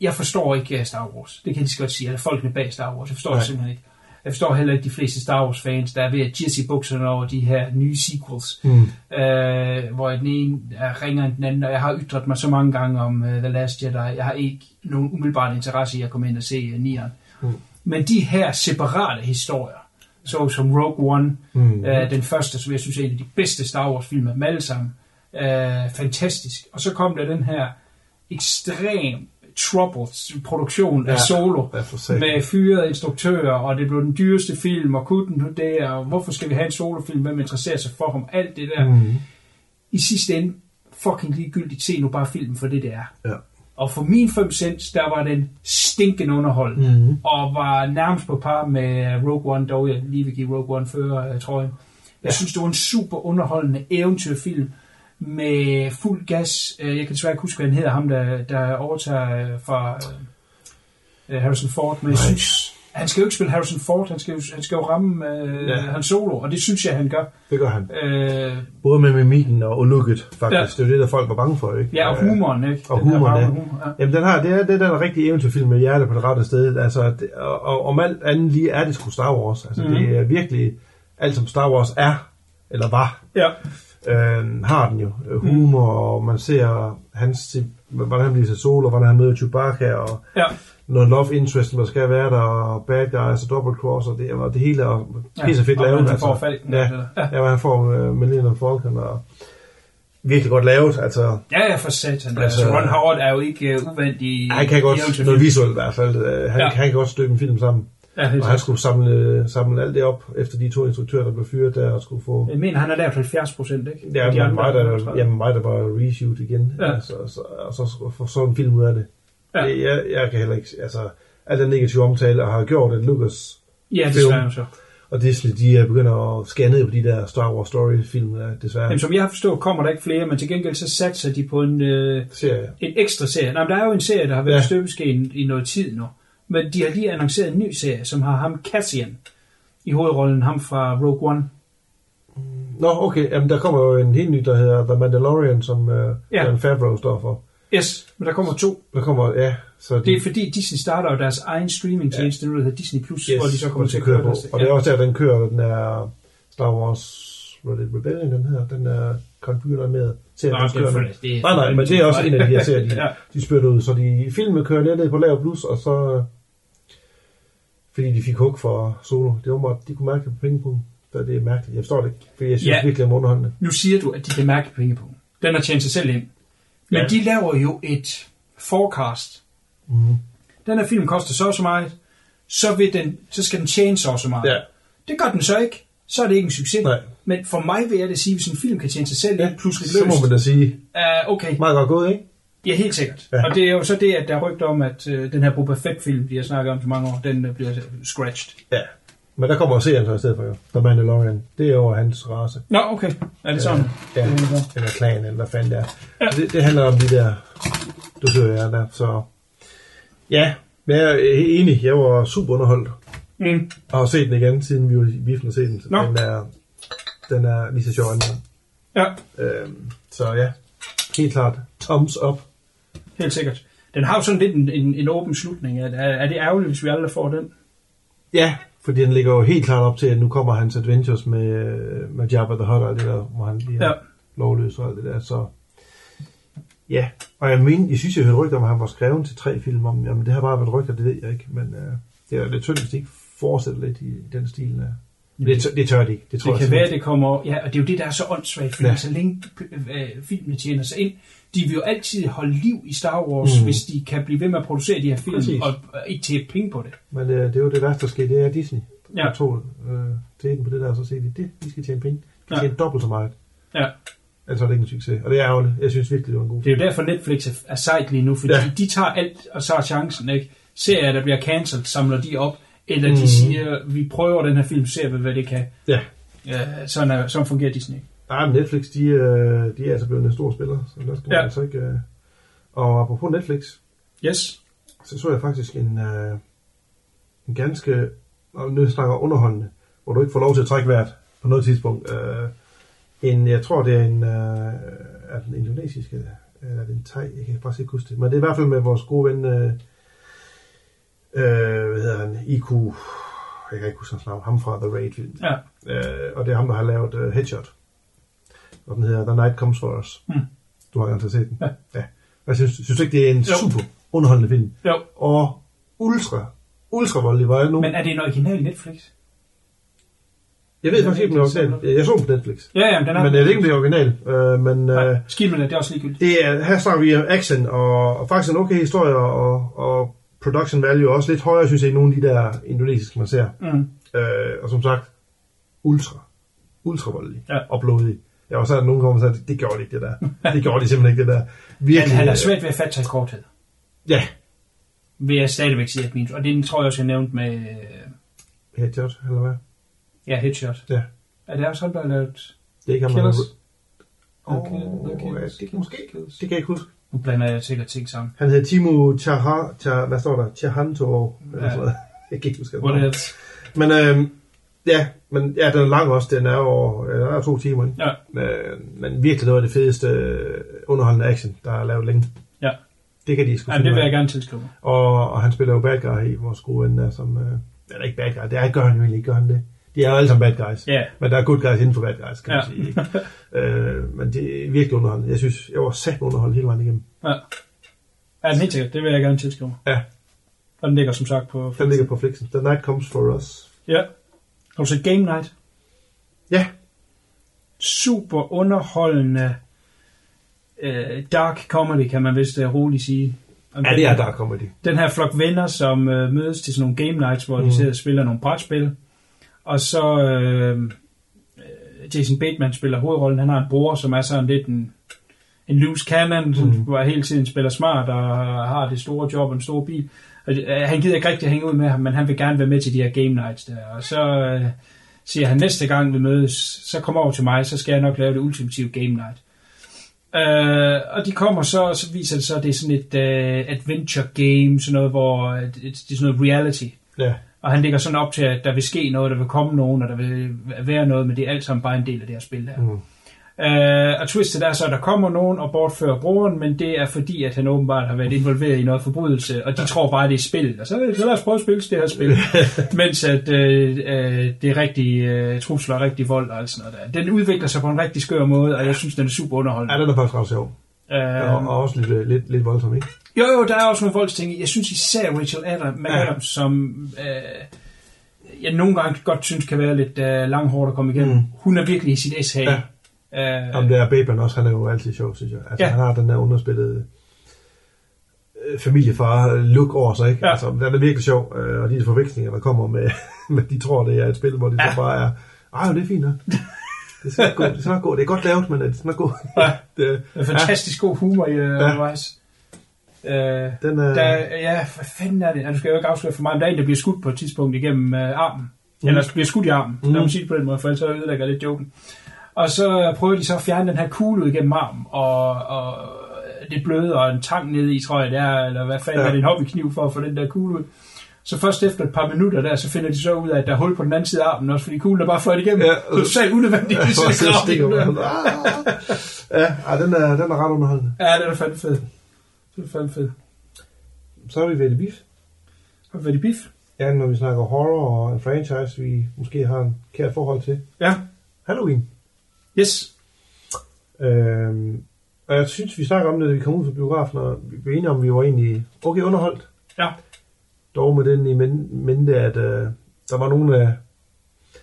jeg forstår ikke Star Wars. Det kan jeg lige så godt sige. Eller folkene bag Star Wars. Jeg forstår Nej. det simpelthen ikke. Jeg forstår heller ikke de fleste Star Wars fans, der er ved at jizz i bukserne over de her nye sequels, Mm. øh, hvor den ene er ringere end den anden, og jeg har ytret mig så mange gange om uh, The Last Jedi. Jeg har ikke nogen umiddelbart interesse i at komme ind og se uh, nieren. Mm. Men de her separate historier, så som Rogue One, Mm. øh, den første, som jeg synes er en af de bedste Star Wars film af dem alle sammen, øh, fantastisk. Og så kom der den her ekstrem troubled produktion af Ja, Solo, for satan. med fyrede instruktører, og det blev den dyreste film, og kunne den det, og hvorfor skal vi have en solofilm, hvem interesserer sig for ham, alt det der. Mm. I sidste ende, fucking ligegyldigt, se nu bare filmen for det, det er. Ja. Og for min 5 cents, der var den stinkende underhold, Mhm. og var nærmest på par med Rogue One, dog jeg lige vil give Rogue One før, uh, tror jeg. Jeg Ja. synes, det var en super underholdende eventyrfilm med fuld gas. Øh, Jeg kan desværre ikke huske, hvad han hedder, ham der, der overtager øh, fra øh, Harrison Ford, men jeg synes, han skal jo ikke spille Harrison Ford, han skal jo, han skal jo ramme øh, Ja. hans solo, og det synes jeg, han gør. Det gør han. Øh, Både med mimikken og looket, faktisk. Ja. Det er jo det, der folk var bange for, ikke? ja, og humoren, ikke? og Den her humoren, ja. humor, ja. Jamen, den har, det er, det er den rigtige eventyrfilm med hjerte på det rette sted. Altså, det, og, og, om alt andet lige er det sgu Star Wars. Altså, Mhm. mm. det er virkelig alt, som Star Wars er, eller var, Ja. Øh, har den jo. Øh, Humor, og man ser hans, hvordan han bliver til solo, hvordan han møder Chewbacca, og ja. noget love interest, der skal være der, og bad guys, og double cross, og det, og det hele er Ja, pisse fedt og lavet. hvordan han får Falken, ja, ja. ja. ja, han får uh, Millennium Falcon, og virkelig godt lavet. Altså, Ja, ja, for satan. Altså, Altså- Ron Howard er jo ikke uh, uvandt i... han kan godt, noget visuelt i hvert fald, uh, han, Ja. ja. han kan godt støbe en film sammen. Ja, Og han skulle samle, samle alt det op, efter de to instruktører, der blev fyret der, og skulle få... Jeg mener, han er der 70 procent, ikke? Ja, de men mig, er der, 35. jamen, mig, der bare reshoot igen, Ja. ja. så, så, og så skulle få sådan en film ud af det. Ja. Ja. Jeg, jeg kan heller ikke, altså, al den negative omtale, har gjort, at Lucas Ja, film. desværre så. og Disney, de er begynder at skære ned på de der Star Wars Story-film, der, desværre. Jamen, som jeg har forstået, kommer der ikke flere, men til gengæld så satser de på en, øh, Serie. en ekstra serie. Nej, men der er jo en serie, der har været. Ja. støbeskeen i noget tid nu. Men de har lige annonceret en ny serie, som har ham Cassian i hovedrollen, ham fra Rogue One. Nå, okay, jamen, der kommer jo en helt ny, der hedder The Mandalorian, som uh, Ja. ja. Jon Favreau står for. Yes, men der kommer to. Der kommer, ja, så de, Det er fordi Disney starter jo deres egen streamingtjeneste, nu der hedder Disney+, Plus, yes, hvor de så kommer til at køre på. deres. Og det er også der, den kører, den er Star Wars hvad det, Rebellion, den her, den er computer med serien, Nå, den det kører nu. for- det er- Nej, nej, men det er også en af de her serier, de, Ja. de spytter ud. Så de filmen kører lidt ned på lav plus, og så fordi de fik hug for solo. Det var meget, de kunne mærke det på pengepunkten. Så det er mærkeligt. Jeg forstår det ikke, fordi jeg synes Ja. ja. virkelig, er underholdende. Nu siger du, at de kan mærke penge på. Den har tjent sig selv ind. Men Ja. de laver jo et forecast. Mhm. Den her film koster så og så meget, så, vil den, så skal den tjene så og så meget. Ja. Det gør den så ikke. Så er det ikke en succes. Nej. Men for mig vil jeg det sige, hvis en film kan tjene sig selv ind, pludselig Så løst. må man da sige, Uh, okay, meget godt gået, ikke? Ja, helt sikkert. Ja. Og det er jo så det, at der er rygter om, at uh, den her Boba Fett-film, de har snakket om så mange år, den uh, bliver scratched. Ja. Men der kommer serien så i stedet for jo. The Mandalorian. Det er jo hans race. Nå, okay. Er det sådan? Ja, Det er godt. eller klan, eller hvad fanden det er. Ja. Det, det handler om de der dusører der, så... Ja, men jeg er enig. Jeg var super underholdt. Mm. Og har set den igen, siden vi var i biffen og set den. Nå. Den er, den er lige så sjov anden. Ja, Øhm, så ja, helt klart. Thumbs up. Helt sikkert. Den har jo sådan lidt en, en, en åben slutning. Er, er det ærgerligt, hvis vi aldrig får den? Ja, fordi den ligger jo helt klart op til, at nu kommer hans adventures med, med Jabba the Hutt og det der, hvor han bliver Ja. lovløs og alt det der, så... Ja, og jeg mener, jeg synes, jeg hørte rygter om, at han var skrevet til tre film om, jamen det har bare været rygter, det ved jeg ikke, men øh, det er lidt synd, hvis de ikke fortsætter lidt i den stil der. Det, tør- det tør de ikke, det tror Det jeg kan være, det kommer... Ja, og det er jo det, der er så åndssvagt, fordi ja. Så længe øh, filmene tjener sig ind, de vil jo altid holde liv i Star Wars, mm. Hvis de kan blive ved med at producere de her film, Præcis. og, ikke tjene penge på det. Men øh, det er jo det værste, der sker, det er Disney. Ja. Tog øh, teten på det der, så siger de, det, vi skal tjene penge. Vi skal Ja. tjene dobbelt så meget. Ja. Altså er det ikke en succes. Og det er ærgerligt. Jeg synes virkelig, det var en god Det er jo derfor, Netflix er, er sejt lige nu, fordi ja. Ja. de tager alt og tager chancen, ikke? Serier, der bliver cancelled, samler de op, eller de Mhm. siger, vi prøver den her film, ser vi, hvad det kan. Ja. Ja, sådan, er, sådan fungerer Disney. Nej, men Netflix, de, øh, de er altså blevet en stor spiller, så der skal man Ja. altså ikke... Øh... Og apropos Netflix, Yes. så så jeg faktisk en, øh, en ganske, og nu snakker underholdende, hvor du ikke får lov til at trække vejret på noget tidspunkt. Øh, en, jeg tror, det er en, øh, er den indonesiske, eller er det en thai, jeg kan faktisk ikke huske det, men det er i hvert fald med vores gode ven, øh, øh, hvad hedder han, IQ, jeg kan ikke huske hans navn, ham fra The Raid-film. Ja. Øh, og det er ham, der har lavet uh, Headshot. Og den hedder The Night Comes For Us. Mm. Du har garanteret set den. Ja. ja. Jeg synes, synes du ikke, det er en Jo. super underholdende film? Jo. Og ultra, ultra voldelig. Var jeg nu? Men er det en original Netflix? jeg ved faktisk ikke, om det er original. Jeg så den på Netflix. Ja, ja, men den er... Men jeg ved ikke, om det er original. Øh, men Nej, øh, skidt med det, det er også ligegyldigt. det er, her snakker vi om action, og, og faktisk en okay historie, og, og production value er også lidt højere, synes jeg, i nogle af de der indonesiske, man ser. Mm. Øh, og som sagt, ultra, ultra voldelig Ja. og blodig. Jeg var sådan, at nogen kommer og sagde, det gjorde de ikke, det der. Det gjorde de simpelthen ikke, det der. Virkelig. han er øh, svært ved at fatte sig korthed. Ja, Vil jeg stadigvæk sige, at min... Og det tror jeg også, jeg nævnte med... øh, headshot, eller hvad? Ja, Headshot. Ja. Er det også ham, der har lavet... Det er ikke ham, der Killers? Åh, Okay, okay, det kan måske. Det kan jeg ikke huske. Nu blander jeg sikkert ting sammen. Han hedder Timo Chaha, Cha, hvad står der? Chahanto, eller Ja. sådan. Jeg kan ikke huske, hvad det. Men øhm, ja, men ja, den er lang også. Den er jo ja, den er to timer. Ikke? Ja, Øh, men virkelig noget af det fedeste øh, underholdende action, der er lavet længe. ja. Det kan de sgu Jamen, det vil jeg gerne tilskrive. Og, og han spiller jo bad guy i vores gode ven der, som... Øh, eller ikke bad guy, det er, gør han jo egentlig ikke, gør han det. De er jo alle sammen bad guys. Ja. Men der er good guys inden for bad guys, kan Ja. man sige. Ikke? øh, men det er virkelig underholdende. Jeg synes, jeg var sat underholdt hele vejen igennem. Ja. Ja, helt sikkert. Det vil jeg gerne tilskrive. Ja, Og den ligger som sagt på... den ligger på Flixen. The Night Comes For Us. Ja. Har du set Game Night? Ja, Super underholdende øh, dark comedy, kan man vist øh, roligt sige. Om ja det er dark comedy. Den her flok venner, som øh, mødes til sådan nogle game nights, hvor mm. de sidder og spiller nogle brætspil. Og så øh, øh, Jason Bateman spiller hovedrollen. Han har en bror, som er sådan lidt en, en loose cannon, som mm. bare hele tiden spiller smart og har det store job og en stor bil. Og, øh, han gider ikke rigtig at hænge ud med ham, men han vil gerne være med til de her game nights der. Og så øh, siger han, næste gang vi mødes, så kom over til mig, så skal jeg nok lave det ultimative game night. Øh, og de kommer så, og så viser det så, at det er sådan et uh, adventure game, sådan noget, hvor øh, det, det er sådan noget reality. Ja. Og han ligger sådan op til, at der vil ske noget, der vil komme nogen, og der vil være noget, men det er alt sammen bare en del af det her spil der. Mm. Uh, og twistet er så, at der kommer nogen og bortfører broren, men det er fordi, at han åbenbart har været involveret i noget forbrydelse, og de tror bare, det er spil. Og så, så lad os prøve at spille det her spil. Mens at uh, uh, det er rigtig uh, trusler og rigtig vold og alt sådan noget der. Den udvikler sig på en rigtig skør måde, og jeg synes, den er super underholdende. Ja, den er faktisk ret sjov. Uh, Og, og også lidt, øh, lidt, lidt voldsom, ikke? Jo, jo, der er også nogle voldsting. Jeg synes især Rachel Adam, Ja. Som øh, jeg nogle gange godt synes kan være lidt øh, langhårdt at komme igennem. Mm. Hun er virkelig i sit S. Ja. Øh, Om det er Baben også, han er jo altid sjov, synes jeg. Altså, Ja. ja. han har den der underspillede øh, familiefar-look over sig, ikke? Ja. Ja. Altså, den er virkelig sjov, øh, og de forvekslinger, der kommer med, med, de tror, det er et spil, hvor de Ja. ja. så bare er, ej, det er fint, nok. Det skal nok gå, det nok gå. Det er godt lavet, men det skal nok gå. Ja. det, ja. Fantastisk god humor i uh, Ja. Øh, den er, der, ja, hvad fanden er det? Ja, du skal jo ikke afsløre for mig, men der er en, der bliver skudt på et tidspunkt igennem øh, armen. Mm. Eller bliver skudt i armen. Mm. Lad mig sige det på den måde, for ellers så ødelægger jeg lidt joken. Og så prøver de så at fjerne den her kugle ud igennem armen, og, og det bløder, og en tang nede i, tror jeg det er, eller hvad fanden ja. Er det en hobbykniv for at få den der kugle ud. Så først efter et par minutter der, så finder de så ud af, at der er hul på den anden side af armen også, fordi kuglen er bare fløjt igennem. Ja, så totalt unødvendigt, Ja, den der. man. Ah. Ja, den er, den er ret underholdende. Ja, det er fandme fedt. Det er fandme fedt. Så er vi ved det beef. Har vi været i bif? Ja, når vi snakker horror og en franchise, vi måske har en kært forhold til. Ja. Halloween. Yes. Øhm, og jeg synes, vi snakker om det, da vi kom ud fra biografen, og vi blev enige om, vi var egentlig okay underholdt. Ja. Dog med den i men- mente, at øh, der var nogle af,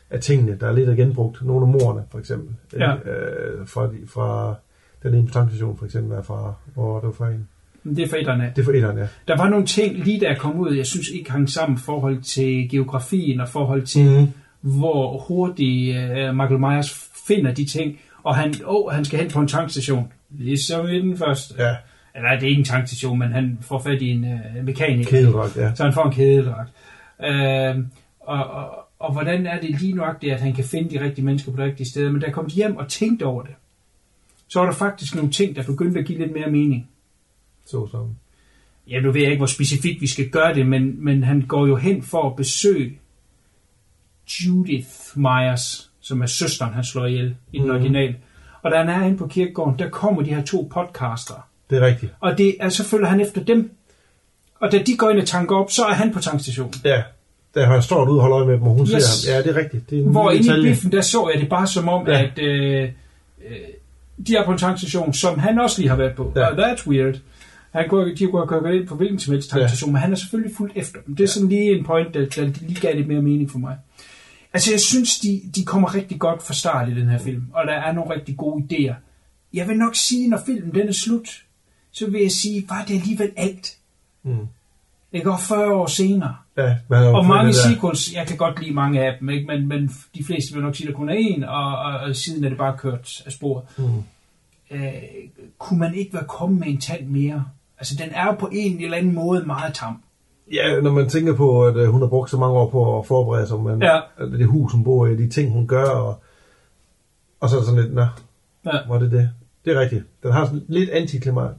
af tingene, der er lidt er genbrugt. Nogle af morerne, for eksempel. Ja. Øh, fra, fra den ene tankstation, for eksempel, er fra, hvor det var fra en. Det er forældrene. Det er for etteren, ja. Der var nogle ting, lige da jeg kom ud, jeg synes ikke hang sammen i forhold til geografien og forhold til, mm. Hvor hurtigt uh, Michael Myers finder de ting. Og han, åh, han skal hen på en tankstation. Ligesom i den første. Ja, Eller det er ikke en tankstation, men han får fat i en uh, mekaniker. kædeldragt, ja. Så han får en kædedragt. Uh, og, og, og hvordan er det lige nøjagtigt, at han kan finde de rigtige mennesker på de rigtige steder. Men da jeg kom hjem og tænkte over det, så var der faktisk nogle ting, der begyndte at give lidt mere mening. Så som. Ja, nu ved jeg ikke, hvor specifikt vi skal gøre det, men, men han går jo hen for at besøge Judith Myers, som er søsteren, han slår ihjel i den Mhm. original. Og da han er inde på kirkegården, der kommer de her to podcastere. Det er rigtigt. Og det er, så følger han efter dem. Og da de går ind og tanker op, så er han på tankstationen. Ja. Der har han står ud og holder øje med dem, og hun Yes. ser ham. Ja, det er rigtigt. Det er Hvor inde i biffen, der så jeg det bare som om, Ja. at øh, øh, de er på en tankstation, som han også lige har været på. Ja. Og that's weird. Han kunne, de kunne have kørt ind på hvilken som helst tankstation, ja. men han er selvfølgelig fuldt efter dem. Det er sådan lige en point, der, der lige gav lidt mere mening for mig. Altså, jeg synes, de, de kommer rigtig godt fra start i den her film, og der er nogle rigtig gode idéer. Jeg vil nok sige, når filmen den er slut, så vil jeg sige, var det alligevel alt. Mm. Det går 40 år senere. Ja, Og mange sequels, jeg kan godt lide mange af dem, ikke? Men, men de fleste vil nok sige, at der kun er en, og, og, og siden er det bare kørt af sporet. Mm. Øh, kunne man ikke være kommet med en tand mere? Altså, den er jo på en eller anden måde meget tam. Ja, når man tænker på, at øh, hun har brugt så mange år på at forberede sig, men Ja. det hus, hun bor i, de ting, hun gør, og, og så er det sådan lidt, nå, Ja. var det det? Det er rigtigt. Den har sådan lidt antiklimaks,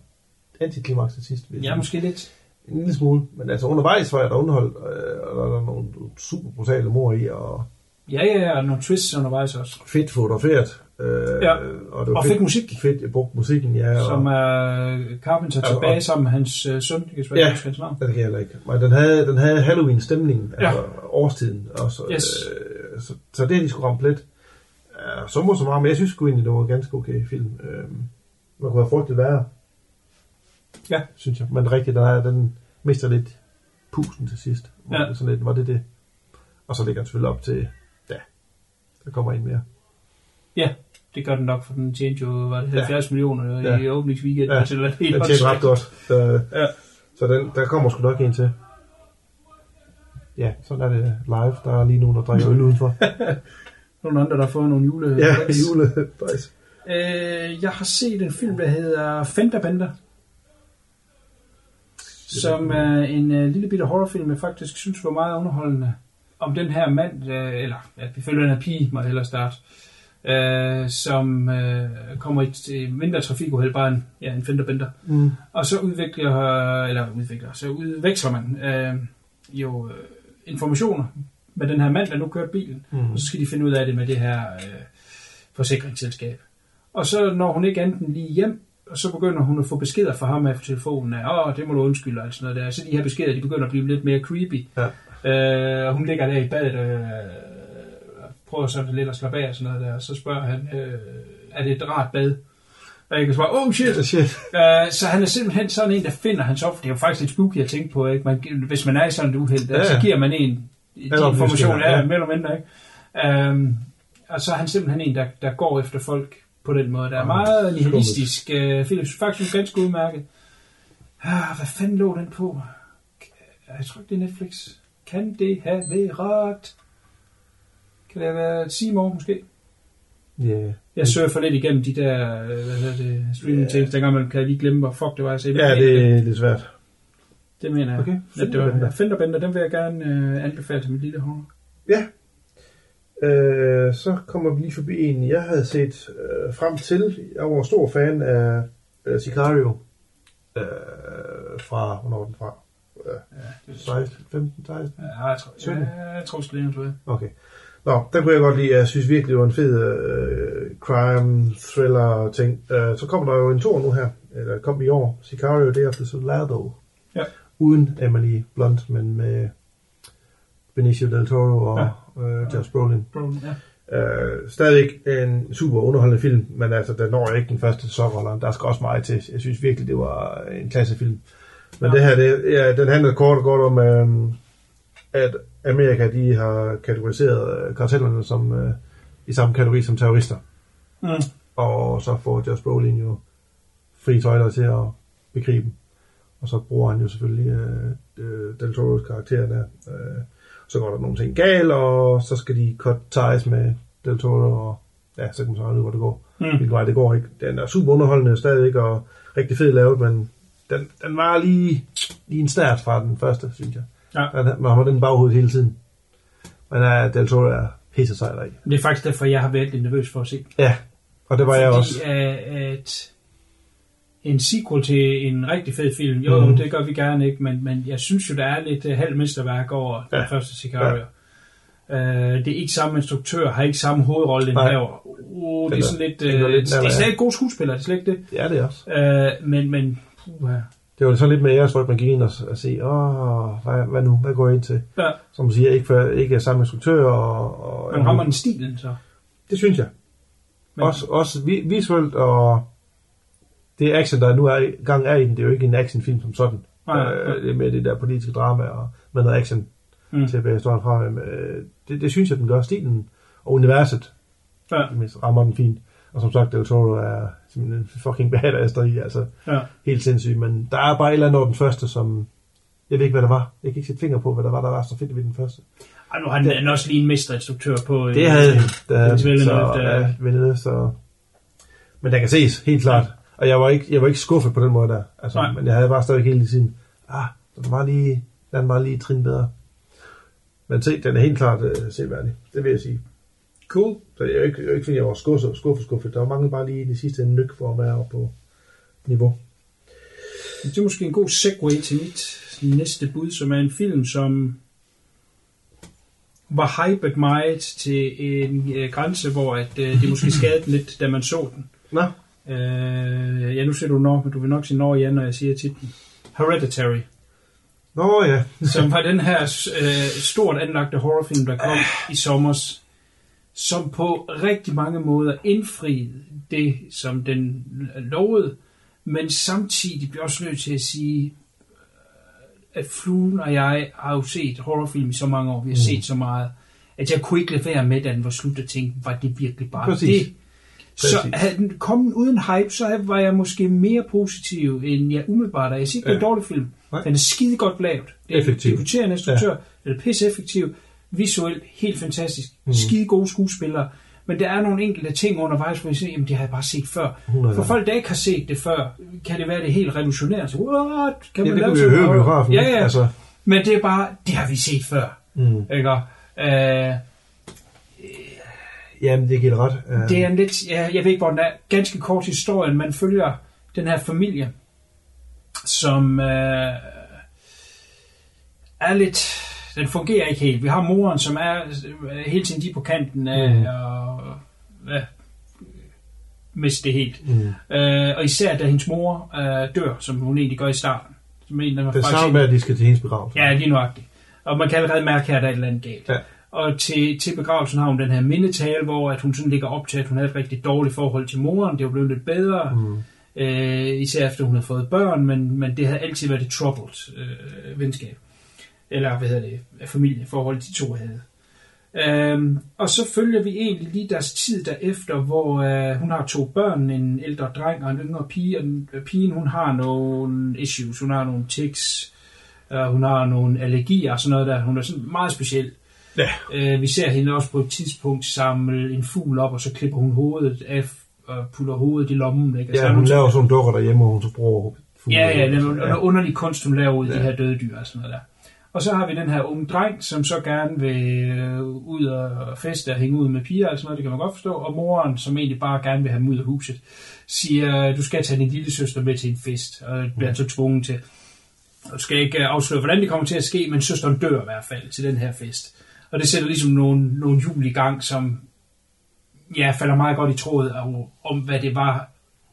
antiklimaks til sidst. Ja, måske lidt. En lille smule, men altså undervejs var jeg der underholdt, øh, og der er nogle super brutale mor i, og Ja, ja, ja, og nogle twists undervejs også. fedt fotograferet. Øh, Ja. og, det var Og fed musik. Fedt, jeg brugte musikken, ja. Som og, er Carpenter Ja, tilbage og- sammen med hans øh, søn. Jeg kan Ja. hans navn. Det kan jeg heller ikke. Men den havde, den havde Halloween-stemning, Ja. altså årstiden også. Yes. Øh, så, så det har de sgu ramt lidt. Så må så meget, men jeg synes sgu egentlig, det var en ganske okay film. Øh, man kunne have frygtet værre, Ja. synes jeg. Men er rigtigt, den, her, den mister lidt pusen til sidst. Ja. det Sådan lidt, var det det? Og så ligger den selvfølgelig op til, ja, der kommer en mere. Ja, det gør den nok, for den tjente jo var det Ja. 70 millioner Ja. i åbningsweekenden. Ja, at helt Den tjener ret godt. Så, Ja. så den, der kommer sgu nok en til. Ja, sådan er det live. Der er lige nogen, der drikker øl udenfor. Nogle andre, der har fået nogle jule... Ja, julebajs. Øh, jeg har set en film, der hedder Fender Bender. Som er en uh, lille bitte horrorfilm, jeg faktisk synes var meget underholdende. Om den her mand, uh, eller ja, vi følger den her pige, må jeg hellere starte, uh, som uh, kommer i et et mindre trafikuheld, bare en, ja, en Fender Bender. Mm. Og så udvikler, eller udvikler, så udveksler man uh, jo uh, informationer med den her mand, der nu kører bilen. Mm. Og så skal de finde ud af det med det her øh, forsikringsselskab. Og så når hun ikke enten lige hjem, og så begynder hun at få beskeder fra ham af telefonen af, åh, det må du undskylde, og alt sådan noget der. Så de her beskeder, de begynder at blive lidt mere creepy. Ja. Øh, og hun ligger der i badet, øh, prøver sådan lidt at slappe af og sådan noget der. Og så spørger han, øh, er det et rart bad? Og jeg kan svare, oh shit, Shit. Øh, så han er simpelthen sådan en, der finder hans offer. Det er jo faktisk lidt spooky at tænke på, ikke? Man, hvis man er i sådan et uheld, Ja, ja, så giver man en de Eller informationer, ja. ja, mere eller mindre, ikke? Um, og så er han simpelthen en, der, der går efter folk på den måde. Der er Ah, meget nihilistisk. Uh, film faktisk ganske udmærket. Ah, hvad fanden lå den på? Jeg tror ikke, det er Netflix. Kan det have været? Kan det være Seymour måske? Yeah. Jeg surfer lidt igennem de der øh, hvad hedder det, streaming yeah. dengang man kan lige glemme, hvor fuck det var, jeg sagde. Ja, det er lidt svært. Det mener jeg. Okay, At det var, Fenderbender. ja, Fenderbender, den vil jeg gerne øh, anbefale til mit lille horror. Ja. Øh, så kommer vi lige forbi en, jeg havde set øh, frem til. Jeg var stor fan af øh, Sicario. Øh, fra, hvornår er den fra? Øh, 16, 15, 16? Ja, jeg tror, Sytten. ja, jeg tror tror jeg. Okay. Nå, den kunne jeg godt lide. Jeg synes virkelig, det var en fed øh, crime, thriller ting. Øh, så kommer der jo en tor nu her, eller kom i år. Sicario, Day of the Soldado. Ja. Uden Emily Blunt, men med Benicio Del Toro og ja. øh, Josh Brolin. Brolin, ja. Øh, stadigvæk en super underholdende film, men altså, den når ikke den første sæson. Der skal også meget til. Jeg synes virkelig, det var en klassefilm. Men ja. det her, det, ja, den handler kort og godt om, øh, at Amerika, de har kategoriseret øh, kartellerne som øh, i samme kategori som terrorister. Mm. Og så får Josh Brolin jo fri tøjler til at begribe dem. Og så bruger han jo selvfølgelig øh, øh, Del Toros karakter der. Øh, så går der nogle ting galt, og så skal de cut ties med Del Toro, og ja, så kan man så regne ud, hvor det går. Mm. Hvilken vej det går ikke. Den er super underholdende stadigvæk, og rigtig fedt lavet, men den, den var lige, lige en start fra den første, synes jeg. Ja. Man har den i baghovedet hele tiden. Men uh, Del Toro er pisse sej deri. Det er faktisk derfor, jeg har været lidt nervøs for at se. Ja, og det var Fordi jeg også. øh, at en sequel til en rigtig fed film, jo, mm. det gør vi gerne ikke, men, men jeg synes jo, der er lidt uh, halv mesterværk over ja. Den første Sicario. Ja. Uh, det er ikke samme instruktør, har ikke samme hovedrolle, den her. Uh, det er sådan lidt, lidt det er slet ikke gode skuespillere, det er slet ikke det. Ja, det er også. Uh, men, men puha. Det var sådan lidt med æresfolk, man gik ind og, og se, åh, hvad, hvad nu, hvad går jeg ind til? Ja. Som man siger, ikke, for, ikke er samme instruktør. Og, og, Men rammer den stilen, så? Det synes jeg. Men- Også, også vi- visuelt, og det action, der nu er i gang er i den, det er jo ikke en actionfilm som sådan. Nej, nej. Øh, det er med det der politiske drama og med noget action Mm. til at bære historien fra. Øh, det, det synes jeg, den gør. Stilen og universet Ja, mindst rammer den fint. Og som sagt, Del Toro er simpelthen en fucking badass der i, altså ja. helt sindssygt. Men der er bare et eller andet over den første, som... Jeg ved ikke, hvad der var. Jeg kan ikke sætte finger på, hvad der var, der var så fedt ved den første. Ej, nu har han, han også lige en mesterinstruktør på... Det øh, havde han. Det havde han. Villeneuve, Så, der- ja, Villeneuve, så... Men der kan ses, helt klart. Og jeg var ikke, jeg var ikke skuffet på den måde der. Altså, Nej. men jeg havde bare stadig hele tiden, ah, den var lige, den var lige trin bedre. Men se, den er helt klart uh, seværdig. Det vil jeg sige. Cool. Så jeg er ikke, jeg er ikke fordi jeg var skuffet, skuffet, skuffet. Der var mange bare lige i det sidste nyk for at være oppe på niveau. Det er måske en god segue til mit næste bud, som er en film, som var hypet meget til en øh, grænse, hvor at, øh, det måske skadede lidt, da man så den. Nå, Øh, ja, nu ser du når, men du vil nok sige når igen, når jeg siger titlen. Hereditary, Nå ja. som var den her øh, stort anlagte horrorfilm, der kom i sommers, som på rigtig mange måder indfriede det, som den lovede, men samtidig bliver også nødt til at sige, øh, at Fluen og jeg har jo set horrorfilm i så mange år, vi har mm. set så meget, at jeg kunne ikke lade være med, da den var slut, at tænke, var det virkelig bare Præcis. det? Så havde den kommet uden hype, så var jeg måske mere positiv, end jeg umiddelbart er. Jeg siger ikke, det er en Ja. dårlig film. Nej. Den er skide godt lavet. Det er Effektiv. debuterende instruktør. Den er pisse effektiv. Visuelt helt fantastisk. Mm. Skide gode skuespillere. Men der er nogle enkelte ting undervejs, hvor jeg siger, jamen det har jeg bare set før. 100 For folk, der ikke har set det før, kan det være det er helt revolutionært. What? Kan Ja, man det lave kunne vi høre biografen, Ja, ja. Altså. Men det er bare, det har vi set før. Mm. Ikke? Øh, Jamen, det giver det ret. Uh, det er en lidt, ja, jeg ved ikke, hvor den er, ganske kort historien. Man følger den her familie, som øh, er lidt, den fungerer ikke helt. Vi har moren, som er øh, hele tiden lige på kanten af Mm. og ja, miste det helt. Mm. Øh, og især da hendes mor øh, dør, som hun egentlig gør i starten. Som en, der Det samme med, at de skal til hendes begravelse. Ja, lige nuagtigt. Og man kan allerede mærke her, at der er et eller andet galt. Ja. Og til, til begravelsen har hun den her mindetale, hvor at hun sådan ligger op til, at hun havde et rigtig dårligt forhold til moren. Det var blevet lidt bedre. Mm. Øh, især efter hun havde fået børn, men, men det havde altid været et troubled øh, venskab. Eller hvad hedder det, familieforhold, de to havde. Øhm, og så følger vi egentlig lige deres tid derefter, hvor øh, hun har to børn, en ældre dreng og en yngre pige, og den, øh, pigen hun har nogle issues, hun har nogle tics, øh, hun har nogle allergier og sådan noget der, hun er sådan meget speciel. Ja. Øh, vi ser hende også på et tidspunkt samle en fugl op, og så klipper hun hovedet af og putter hovedet i lommen. Ikke? Altså, Ja, hun nogle- laver sådan nogle dukker derhjemme, hvor hun så bruger fugle. Ja, ja, det er noget, ja. underlig kunst, hun laver ud af de Ja. her døde dyr og sådan noget der. Og så har vi den her unge dreng, som så gerne vil øh, ud og feste og hænge ud med piger og sådan noget, det kan man godt forstå. Og moren, som egentlig bare gerne vil have ham ud af huset, siger, du skal tage din lille søster med til en fest, og bliver så tvunget til. Og du skal ikke øh, afsløre, hvordan det kommer til at ske, men søsteren dør i hvert fald til den her fest. Og det sætter ligesom nogle, nogle jul i gang, som ja, falder meget godt i tråd om, om, hvad det var,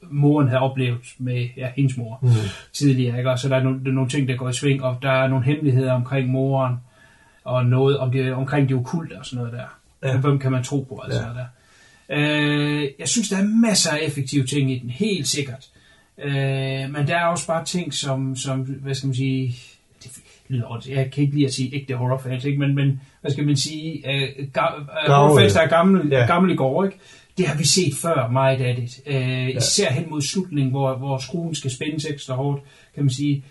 moren havde oplevet med ja, hendes mor mm. tidligere. Ikke? Og så der er nogle, der er nogle ting, der går i sving, og der er nogle hemmeligheder omkring moren, og noget om det, omkring det okulte og sådan noget der. Ja. Hvem kan man tro på sådan Ja. der. Øh, jeg synes, der er masser af effektive ting i den, helt sikkert. Øh, men der er også bare ting, som, som hvad skal man sige, det lyder. Jeg kan ikke lide at sige ægte horrorfans, ikke? Men, men hvad skal man sige, øh, ga- øh, horrorfans, der er gamle, ja. gamle i går, ikke? Det har vi set før, meget af det. Øh, især hen mod slutningen, hvor, hvor skruen skal spændes ekstra hårdt, kan man sige,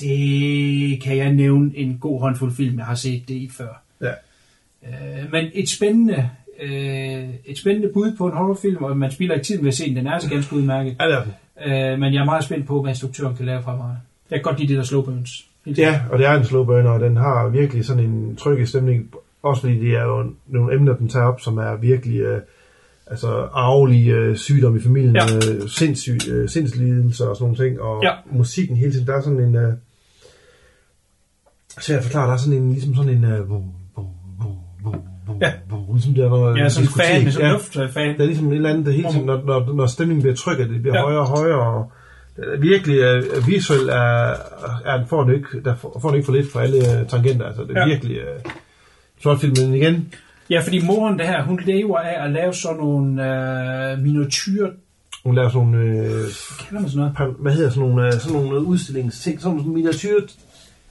det kan jeg nævne en god håndfuld film, jeg har set det i før. Ja. Øh, men et spændende, øh, et spændende bud på en horrorfilm, og man spiller ikke tiden ved at se den, den er så ganske udmærket. Ja, det er den. Øh, men jeg er meget spændt på, hvad instruktøren kan lave fremover. Jeg kan godt lide det der slow burns. Ja, og det er en slow burner, og den har virkelig sådan en tryg stemning. Også fordi det er jo nogle emner, den tager op, som er virkelig øh, altså arvelige øh, sygdom i familien, Ja. øh, sindssyg, øh, sindslidelser og sådan nogle ting, og Ja. musikken hele tiden, der er sådan en... Øh, svært at forklare, der er sådan en, ligesom sådan en... Øh, bum, bum, bum, bum, bum, Ja. bum, ligesom der, når Ja, sådan en fan, sådan en luftfan. Der er ligesom et eller andet, der hele tiden, når, når, når stemningen bliver tryk, at det bliver Ja. højere og højere, og Den virkelig uh, visuel, er, er, får den ikke, der får, får den ikke for lidt for alle uh, tangenter. Altså, det er ja. virkelig uh, flot film, men igen, Ja, fordi moren det her, hun lever af at lave sådan nogle øh, miniatyr... hun laver sådan nogle, uh, Kalder man sådan noget? hvad hedder sådan nogle, uh, sådan nogle udstillingsting, sådan nogle miniatyr,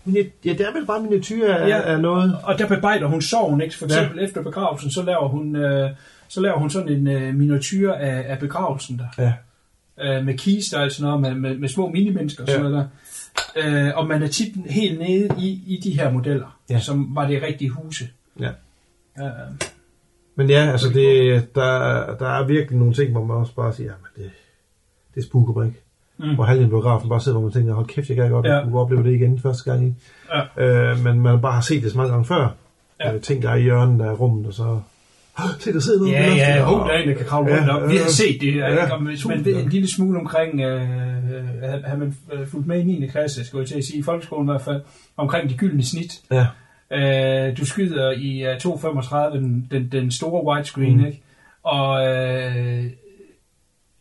mini, ja, det er vel bare miniatyr af, Ja. af noget. Og der bebejder hun sorgen, ikke? For eksempel ja. efter begravelsen, så laver hun, øh, så laver hun sådan en øh, miniatyr af, af begravelsen der. Ja. Øh, med kister og sådan noget, med, med, med små minimennesker og sådan Ja. noget der. Øh, og man er tit helt nede i, i de her modeller, Ja. som var det rigtige huse. Ja. Øh, Men ja, altså det, der, der er virkelig nogle ting, hvor man også bare siger, jamen det, det spooker mig ikke. Mm. Hvor halvdelen af biografen bare sidder, hvor man tænker, hold kæft, jeg kan godt Ja. ja. kunne opleve det igen første gang. Ikke? Ja. Øh, men man bare har set det så mange gange før. Ja. Ja. Øh, ting, der er i hjørnet af rummet, og så... Se, der sidder noget Ja, loftet, ja, og- hov, der er der kan kravle rundt Ja, op. Vi har ja. set det, ja, Ja, hvis man ved en lille smule omkring, øh, øh, har man øh, fulgt med i 9. klasse, skulle jeg til at sige, i folkeskolen i hvert fald, omkring de gyldne snit. Ja, Øh, du skyder i uh, 2.35, den, den, den store widescreen, mm. Mm. ikke? Og øh,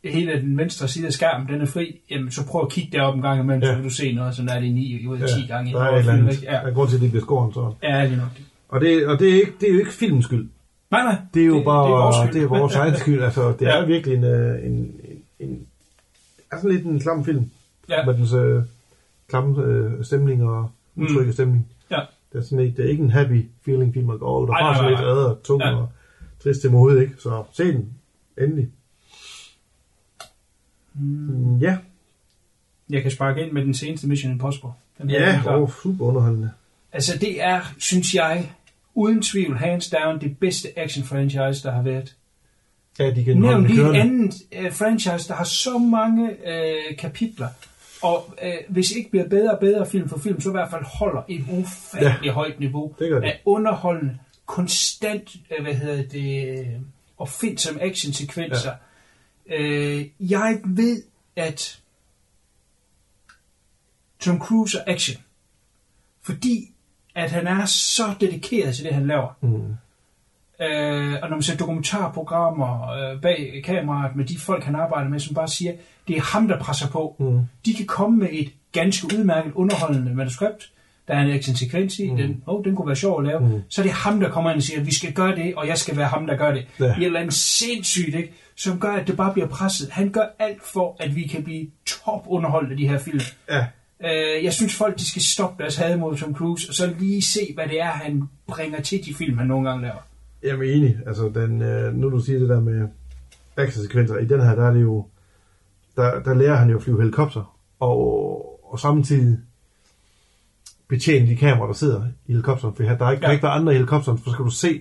hele den venstre side af skærmen, den er fri. Jamen, så prøv at kigge derop en gang imellem, ja. Ja. så vil du se noget, sådan er det 9 ud af 10 gange. i der er et eller andet. Ja. Ja, Der er grund til, at det bliver sådan. ja, lige nok. Og, det, og det, er ikke, det er jo ikke filmens skyld. Nej, nej. Det er jo det, bare det er vores det skyld. er vores egen skyld. Altså, det Ja. er virkelig en, øh, en, en, en, er sådan lidt en klam film. Ja. Med dens øh, klamme øh, stemning og utrygge Mm. stemning. Ja. Det er sådan ikke, det er ikke en happy feeling film, at gå over. Der er bare sådan lidt ad og tung Ja. og trist til modet, ikke? Så se den. Endelig. Mm. Ja, Jeg kan sparke ind med den seneste Mission Impossible. Den ja, den er klar. og super underholdende. Altså, det er, synes jeg, uden tvivl, hands down, det bedste action-franchise, der har været. Ja, de kan Nævn lige et kørende. andet uh, franchise, der har så mange uh, kapitler, og uh, hvis ikke bliver bedre og bedre film for film, så i hvert fald holder et ufatteligt ja. højt niveau Det det. af underholdende, konstant, uh, hvad hedder det, uh, opfindsomme action-sekvenser. Ja. Uh, jeg ved, at Tom Cruise er action, fordi at han er så dedikeret til det, han laver. Mm. Øh, og når man ser dokumentarprogrammer øh, bag kameraet med de folk, han arbejder med, som bare siger, det er ham, der presser på. Mm. De kan komme med et ganske udmærket underholdende manuskript. Der er en action-sekvens i, mm. den, oh, den kunne være sjov at lave. Mm. Så er det ham, der kommer ind og siger, vi skal gøre det, og jeg skal være ham, der gør det. Ja. I et eller andet sindssygt, ikke? som gør, at det bare bliver presset. Han gør alt for, at vi kan blive top underholdt af de her film. Ja, Øh, jeg synes, folk de skal stoppe deres had mod Tom Cruise, og så lige se, hvad det er, han bringer til de film, han nogle gange laver. Jeg er enig. Altså, den, øh, nu du siger det der med actionsekvenser, i den her, der er det jo, der, der lærer han jo at flyve helikopter, og, og samtidig betjene de kameraer, der sidder i helikopteren, for der er ikke, ja. Ikke være andre i helikopteren, for så skal du se,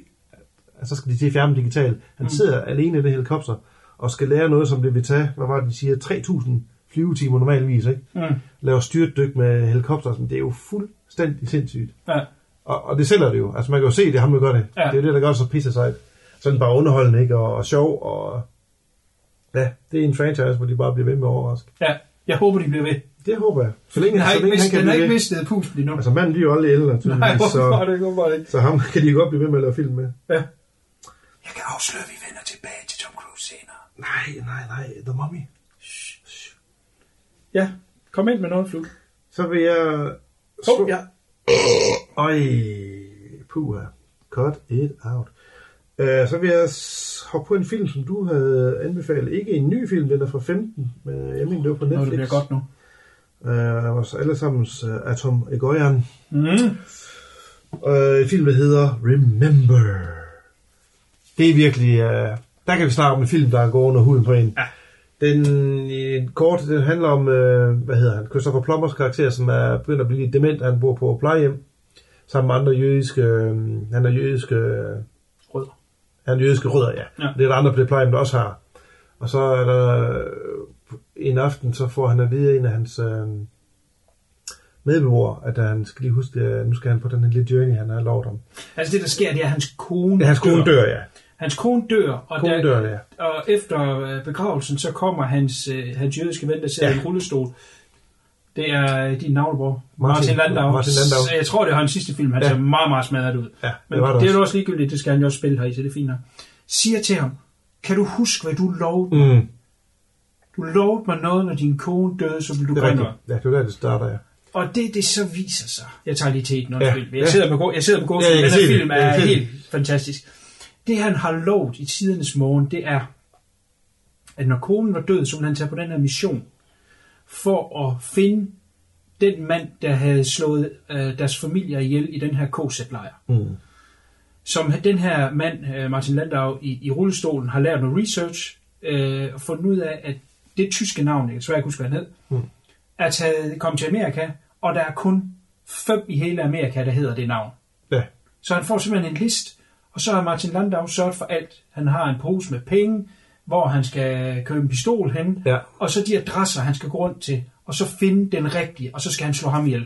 at så skal de til at fjerne digitalt. Han mm. sidder alene i det helikopter, og skal lære noget, som det vil tage, hvad var det, de siger, 3.000 flyvetimer normalvis, ikke? Mm. Laver styrtdyk med helikopter, det er jo fuldstændig sindssygt. Ja. Og, og det sælger det jo. Altså man kan jo se, det er ham, der gør det. Ja. Det er det, der gør det så pisse sejt. Sådan bare underholdende, ikke? Og, og sjov, og... Ja, det er en franchise, hvor de bare bliver ved med at overraske. Ja, jeg håber, de bliver ved. Det håber jeg. Så længe, har så længe han mistet, kan den har ikke mistet pusten endnu. Altså manden bliver jo aldrig ældre, Nej, så, det ikke. så ham kan de jo godt blive ved med at lave film med. Ja. Jeg kan afsløre, at vi vender tilbage til Tom Cruise senere. Nej, nej, nej. The Mummy. Ja, kom ind med noget, Flug. Så vil jeg... Oh, ja. Øj, puha. Cut it out. Uh, så vil jeg hoppe på en film, som du havde anbefalet. Ikke en ny film, den er fra 15, men jeg mener, det var på Nå, Netflix. det bliver godt nu. Uh, vores allesammens uh, Atom Egoyan. Mm. Uh, en film, der hedder Remember. Det er virkelig... Uh, der kan vi snakke om en film, der går under huden på en. Ja. Den i kort, den handler om, uh, hvad hedder han, Christopher Plummers karakter, som er begyndt at blive dement. Han bor på plejehjem sammen med andre jødiske... Uh, han er jødiske... Uh, Rød. han er jødiske rødder, ja. Ja. Det er der andre på det plejehjem, der også har. Og så er der øh, en aften, så får han at vide en af hans øh, medbeboere, at han skal lige huske, at nu skal han på den her lille journey, han har lovet om. Altså det, der sker, det er, at hans kone Ja, hans kone dør, ja. Hans kone dør, og, Kone der, dør, ja. og efter øh, begravelsen, så kommer hans, øh, hans jødiske ven, der sidder Ja. i en rullestol. Det er øh, din navnebror, Martin- Martin, Landau. Martin Landau. Jeg tror, det er hans sidste film. Han Ja. ser meget, meget smadret ud. Ja, Men det var det det er også. jo også ligegyldigt, det skal han jo også spille her i, så det er fint nok. Siger til ham, kan du huske, hvad du lovede? Mm. du lovede mig noget, når din kone døde, så ville du er noget. Ja, det er der, det starter, ja. Og det, det så viser sig. Jeg tager lige til den, Ja, undskyld. Ja, ja. jeg, sidder med, gå- jeg sidder med gåsen. Ja, jeg den her film er helt fantastisk. Det han har lovet i tidernes morgen, det er, at når konen var død, så ville han tage på den her mission for at finde den mand, der havde slået øh, deres familier ihjel i den her KZ-lejr. Mm. Som den her mand, øh, Martin Landau, i, i rullestolen har lavet noget research øh, og fundet ud af, at det tyske navn, jeg kan desværre ikke huske, hvad han hed, Mm. er taget, kommet til Amerika, og der er kun fem i hele Amerika, der hedder det navn. Ja. Så han får simpelthen en list, og så har Martin Landau sørget for alt. Han har en pose med penge, hvor han skal købe en pistol hen, Ja. og så de adresser, han skal gå rundt til, og så finde den rigtige, og så skal han slå ham ihjel.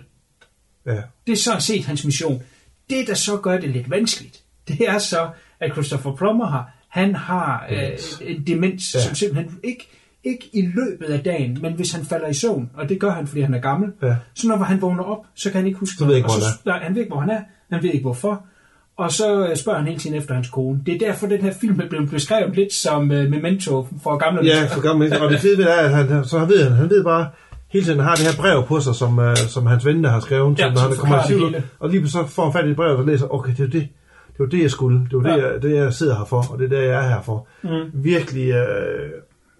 Ja. Det er sådan set hans mission. Det, der så gør det lidt vanskeligt, det er så, at Christopher Plummer har, han har øh, Demens. en demens, ja. Som simpelthen ikke, ikke i løbet af dagen, men hvis han falder i søvn, og det gør han, fordi han er gammel, Ja. så når han vågner op, så kan han ikke huske Så ved ikke, Og hvor så, han Nej, han ved ikke, hvor han er, han ved ikke, hvorfor. Og så øh, spørger han hele tiden efter hans kone. Det er derfor, den her film er blevet beskrevet lidt som uh, Memento for gamle Ja, for mennesker. Og det fede ved det er, at han, så han ved, han, han ved bare, hele tiden har det her brev på sig, som, uh, som hans ven der har skrevet, Ja, som når han kommer til det. Og lige så får han fat i et brev, der læser, okay, det er det, det var det, jeg skulle. Det var det, Ja. jeg, det, jeg sidder her for, og det er det, jeg er her for. Mm. Virkelig, øh,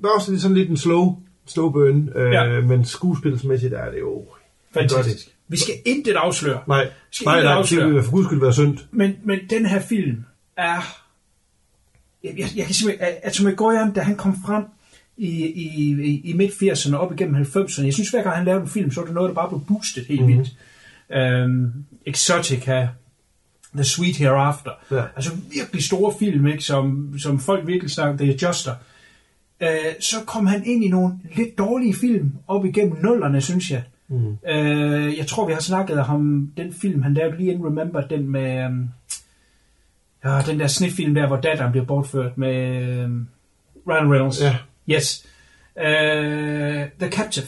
der er også sådan lidt en slow, slow burn, øh, Ja. men skuespilsmæssigt er det jo... Fantastisk. Vi skal intet afsløre. Nej, Skal nej, nej, det afsløre. vil for guds skyld være synd. Men, men den her film er... Jeg, jeg, jeg kan simpelthen... at- At Goyan, da han kom frem i, i, i, i midt-80'erne op igennem 90'erne, jeg synes hver gang han lavede en film, så var det noget, der bare blev boostet helt Mhm. mm-hmm. vildt. Um, Exotica, The Sweet Hereafter. Ja. Altså virkelig store film, ikke, som, som folk virkelig snakker, The Adjuster. Uh, så kom han ind i nogle lidt dårlige film op igennem nullerne, synes jeg. Mm. Uh, jeg tror, vi har snakket om den film, han lavede lige inden Remember, den med... Um, ja, den der snitfilm der, hvor datteren bliver bortført med um, Ryan Reynolds. Ja. Yes. Uh, The Captive.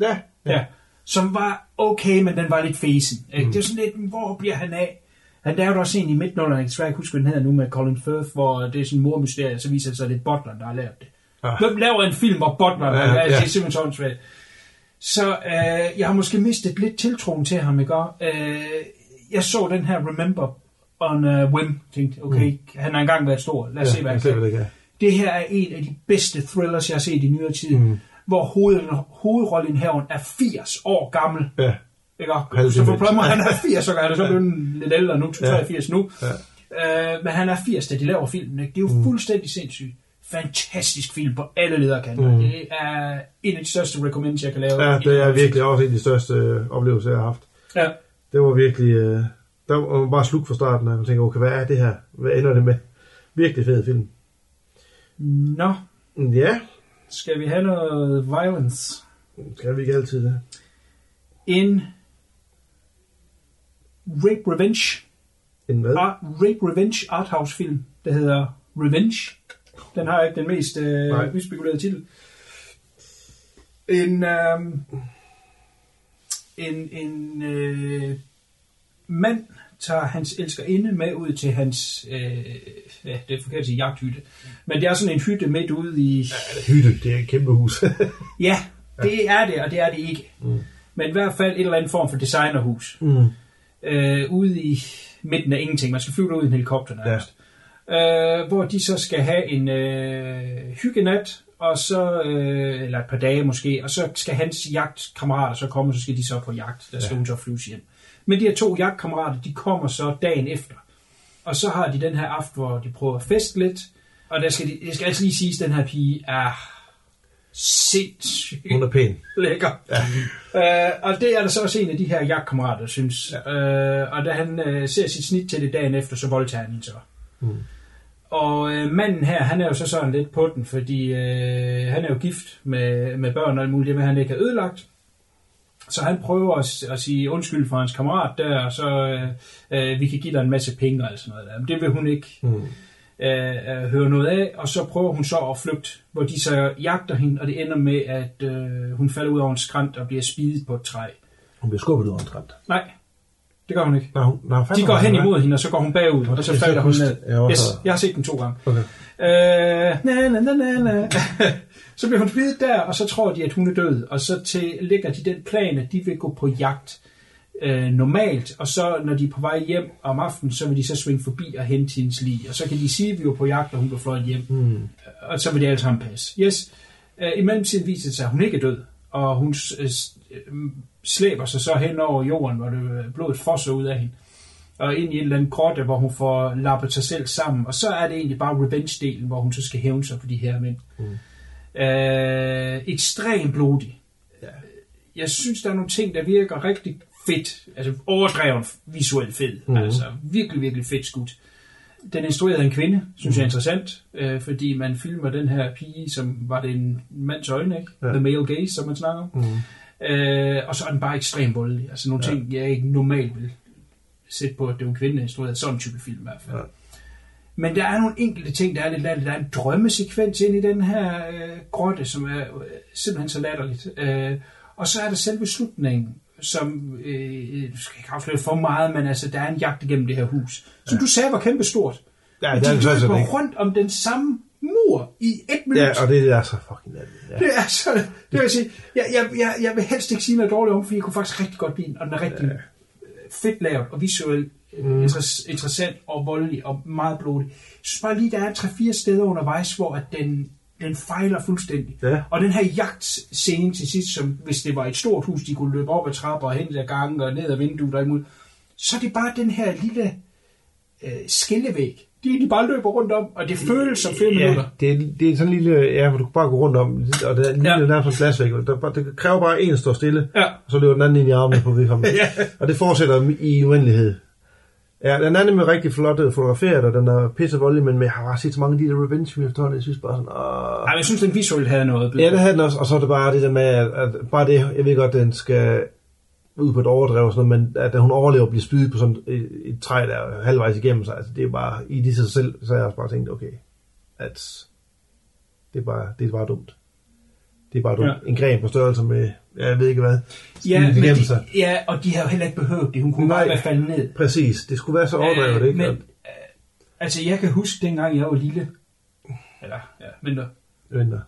Ja, Ja. ja. Som var okay, men den var lidt fesen. Mm. Mm. Det er sådan lidt, hvor bliver han af? Han lavede også en i midtnullerne, jeg kan desværre ikke huske, den hedder nu, med Colin Firth, hvor det er sådan en mormysterie, så viser det sig, at det er Butler, der har lavet det. Ah. Hvem laver en film, hvor Butler Ja, ja, ja. ja. Det er simpelthen sådan svært. Så øh, jeg har måske mistet lidt tiltroen til ham, ikke? Øh, jeg så den her Remember on a Whim, tænkte, okay, mm. han har engang været stor, lad os Ja, se, hvad han kan. det her er en af de bedste thrillers, jeg har set i nyere tid, Mm. hvor hoved, hovedrollen her er 80 år gammel. Ja. Ikke? Halvdemens. Så for Plummer, han er 80 år gammel, så er han lidt ældre nu, Ja. 83 nu. Ja. Øh, men han er 80, da de laver filmen. Ikke? Det er jo mm. fuldstændig sindssygt. Fantastisk film på alle lederkanter. Mm. Det er en af de største recommends, jeg kan lave. Ja, det er virkelig også en af de største øh, oplevelser, jeg har haft. Ja. Det var virkelig... Øh, der var man bare sluk fra starten, og man tænker, okay, hvad er det her? Hvad ender det med? Virkelig fed film. Nå, Ja, skal vi have noget violence? skal vi ikke altid det? En Rape Revenge. En hvad? Art, Rape Revenge arthouse film, der hedder Revenge. Den har ikke den mest øh, udspekulerede titel. En, øh, en, en øh, mand tager hans elskerinde med ud til hans, øh, ja, det er forkert at sige jagthytte, men det er sådan en hytte midt ude i, Hytte, det er et kæmpe hus. ja, det er det, og det er det ikke. Mm. Men i hvert fald et eller andet form for designerhus. mm. øh, ude i midten af ingenting. Man skal flyve ud i en helikopter nærmest. Ja. Øh, hvor de så skal have en øh, hyggenat, og så, øh, eller et par dage måske, og så skal hans jagtkammerater så komme, og så skal de så på jagt. Der skal ja. hun så flyves hjem. Men de her to jagtkammerater, de kommer så dagen efter. Og så har de den her aften, hvor de prøver at feste lidt. Og der skal de, det skal altså lige siges, at den her pige er sindssygt Hun er pæn. lækker. Ja. Øh, og det er der så også en af de her jagtkammerater, synes. Ja. Øh, og da han øh, ser sit snit til det dagen efter, så voldtager han hende så. Mm. Og øh, manden her, han er jo så sådan lidt på den, fordi øh, han er jo gift med, med børn og alt muligt, men han ikke har ødelagt. Så han prøver at, at sige undskyld for hans kammerat der, og så øh, øh, vi kan give dig en masse penge og sådan noget der. Men det vil hun ikke Mm. øh, øh, høre noget af, og så prøver hun så at flygte, hvor de så jagter hende, og det ender med, at øh, hun falder ud over en skrant og bliver spidet på et træ. Hun bliver skubbet ud af en skrænt. Nej, det gør hun ikke. Nej, hun, nej, De går hen imod hende, og så går hun bagud, og så falder hun jeg ned. Jeg Yes, jeg har set den to gange. Okay. Øh, na, na, na, na, na. Så bliver hun spidet der, og så tror de, at hun er død. Og så til, lægger de den plan, at de vil gå på jagt øh, normalt. Og så, når de er på vej hjem om aftenen, så vil de så svinge forbi og hente hendes lig. Og så kan de sige, at vi var på jagt, og hun blev fløjet hjem. Mm. Og så vil det alle sammen passe. Yes. Øh, I mellemtiden viser det sig, at hun ikke er død. Og hun øh, slæber sig så hen over jorden, hvor det, øh, blodet fosser ud af hende og ind i en eller anden grotte, hvor hun får lappet sig selv sammen. Og så er det egentlig bare revenge-delen, hvor hun så skal hævne sig på de her mænd. Mm. Øh, ekstremt blodig. Ja. Jeg synes, der er nogle ting, der virker rigtig fedt. Altså overdreven visuelt fed. Mm. Altså virkelig, virkelig fedt skudt. Den er instrueret af en kvinde, synes mm. jeg er interessant, øh, fordi man filmer den her pige, som var det en mands øjne, ikke? Ja. The male gaze, som man snakker om. Mm. Øh, og så er den bare ekstremt voldelig. Altså nogle Ja. ting, jeg ikke normalt vil sætte på, at det var en kvinde, der instruerede sådan en type film i hvert fald. Ja. Men der er nogle enkelte ting, der er lidt latterligt. Der er en drømmesekvens ind i den her øh, grotte, som er øh, simpelthen så latterligt. Øh, og så er der selve slutningen, som, øh, du skal ikke afsløre for meget, men altså, der er en jagt igennem det her hus, som ja. du sagde var kæmpestort. Ja, det er de løber ikke. rundt om den samme mur i et minut. Ja, og det er så fucking latterligt. Ja. Det er så, det vil jeg sige, jeg, jeg, jeg, jeg vil helst ikke sige noget dårligt om, fordi jeg kunne faktisk rigtig godt lide den, og den er rigtig ja. fedt lavet, og visuelt mm. interess, interessant og voldelig, og meget blodig. Jeg synes bare lige, der er 3-4 steder undervejs, hvor at den, den fejler fuldstændig. Ja. Og den her jagtscene til sidst, som hvis det var et stort hus, de kunne løbe op ad trapper og hen ad gangen og ned ad vinduet og imod, så er det bare den her lille øh, skillevæg. De egentlig bare løber rundt om, og det føles som minutter. Ja, det er, det er sådan en lille, ja, hvor du kan bare gå rundt om, og det er lille Ja. nærmest glasvæg, og der, det kræver bare en står stille, Ja. og så løber den anden ind i armen på vedkommende. Ja. Og det fortsætter i en uendelighed. Ja, den er nemlig rigtig flot øh, fotograferet, og den er pisse voldelig, men jeg har bare set så mange af de der revenge film efterhånden, jeg synes bare sådan, åh. Ej, jeg synes, den visuelt havde noget. at Ja, det havde den også, og så er det bare det der med, at, at bare det, jeg ved godt, den skal ud på et overdrev og sådan noget, men at hun overlever at blive spydet på sådan et, et træ, der er halvvejs igennem sig, altså det er bare, i det sig selv, så har jeg også bare tænkt, okay, at det er bare, det er bare dumt. Det er bare dumt. Ja. En gren på størrelse med, jeg ved ikke hvad, Ja, men de, sig. ja, og de har jo heller ikke behøvet det. Hun kunne Nej. bare være faldet ned. Præcis, det skulle være så overdrevet, Øh, ikke? Men, øh, altså, jeg kan huske, dengang jeg var lille, eller, ja, venter, Venter.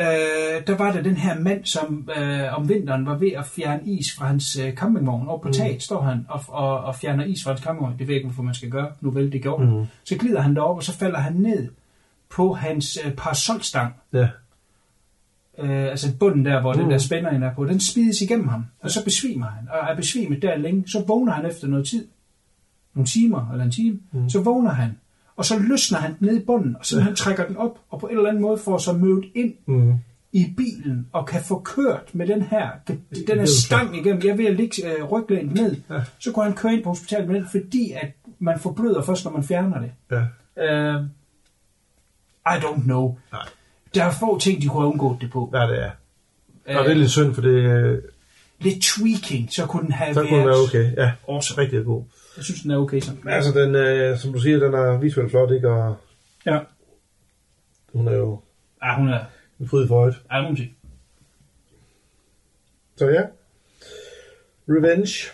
Øh, der var der den her mand, som øh, om vinteren var ved at fjerne is fra hans øh, campingvogn. Og på taget står han og, og, og fjerner is fra hans campingvogn. Det ved jeg ikke, hvorfor man skal gøre. Nu vel, det gjorde han. Så glider han derop, og så falder han ned på hans øh, parasolstang. Ja. øh, altså bunden der, hvor mm. den Mm. der spænder ind er på, den spides igennem ham, og så besvimer han, og er besvimet der længe, så vågner han efter noget tid, nogle timer eller en time, mm. så vågner han, og så løsner han den ned i bunden, og så han trækker den op, og på en eller anden måde får så mødt ind Mm. i bilen, og kan få kørt med den her, den her stang igennem, jeg at ligge øh, ryglænet ned, Ja. så kunne han køre ind på hospitalet med den, fordi at man forbløder først, når man fjerner det. Ja. Uh, I don't know. Nej. Der er få ting, de kunne have undgået det på. Ja, det er. Øh, Og det er lidt synd, for det, øh, lidt tweaking, så kunne den have så været kunne det være okay. Ja, awesome. rigtig god. Jeg synes, den er okay sådan. Altså, den, øh, som du siger, den er visuelt flot, ikke? Og Ja. hun er jo Ja, hun er... en fryd for øjet. Ja, hun sige. Så ja. Revenge.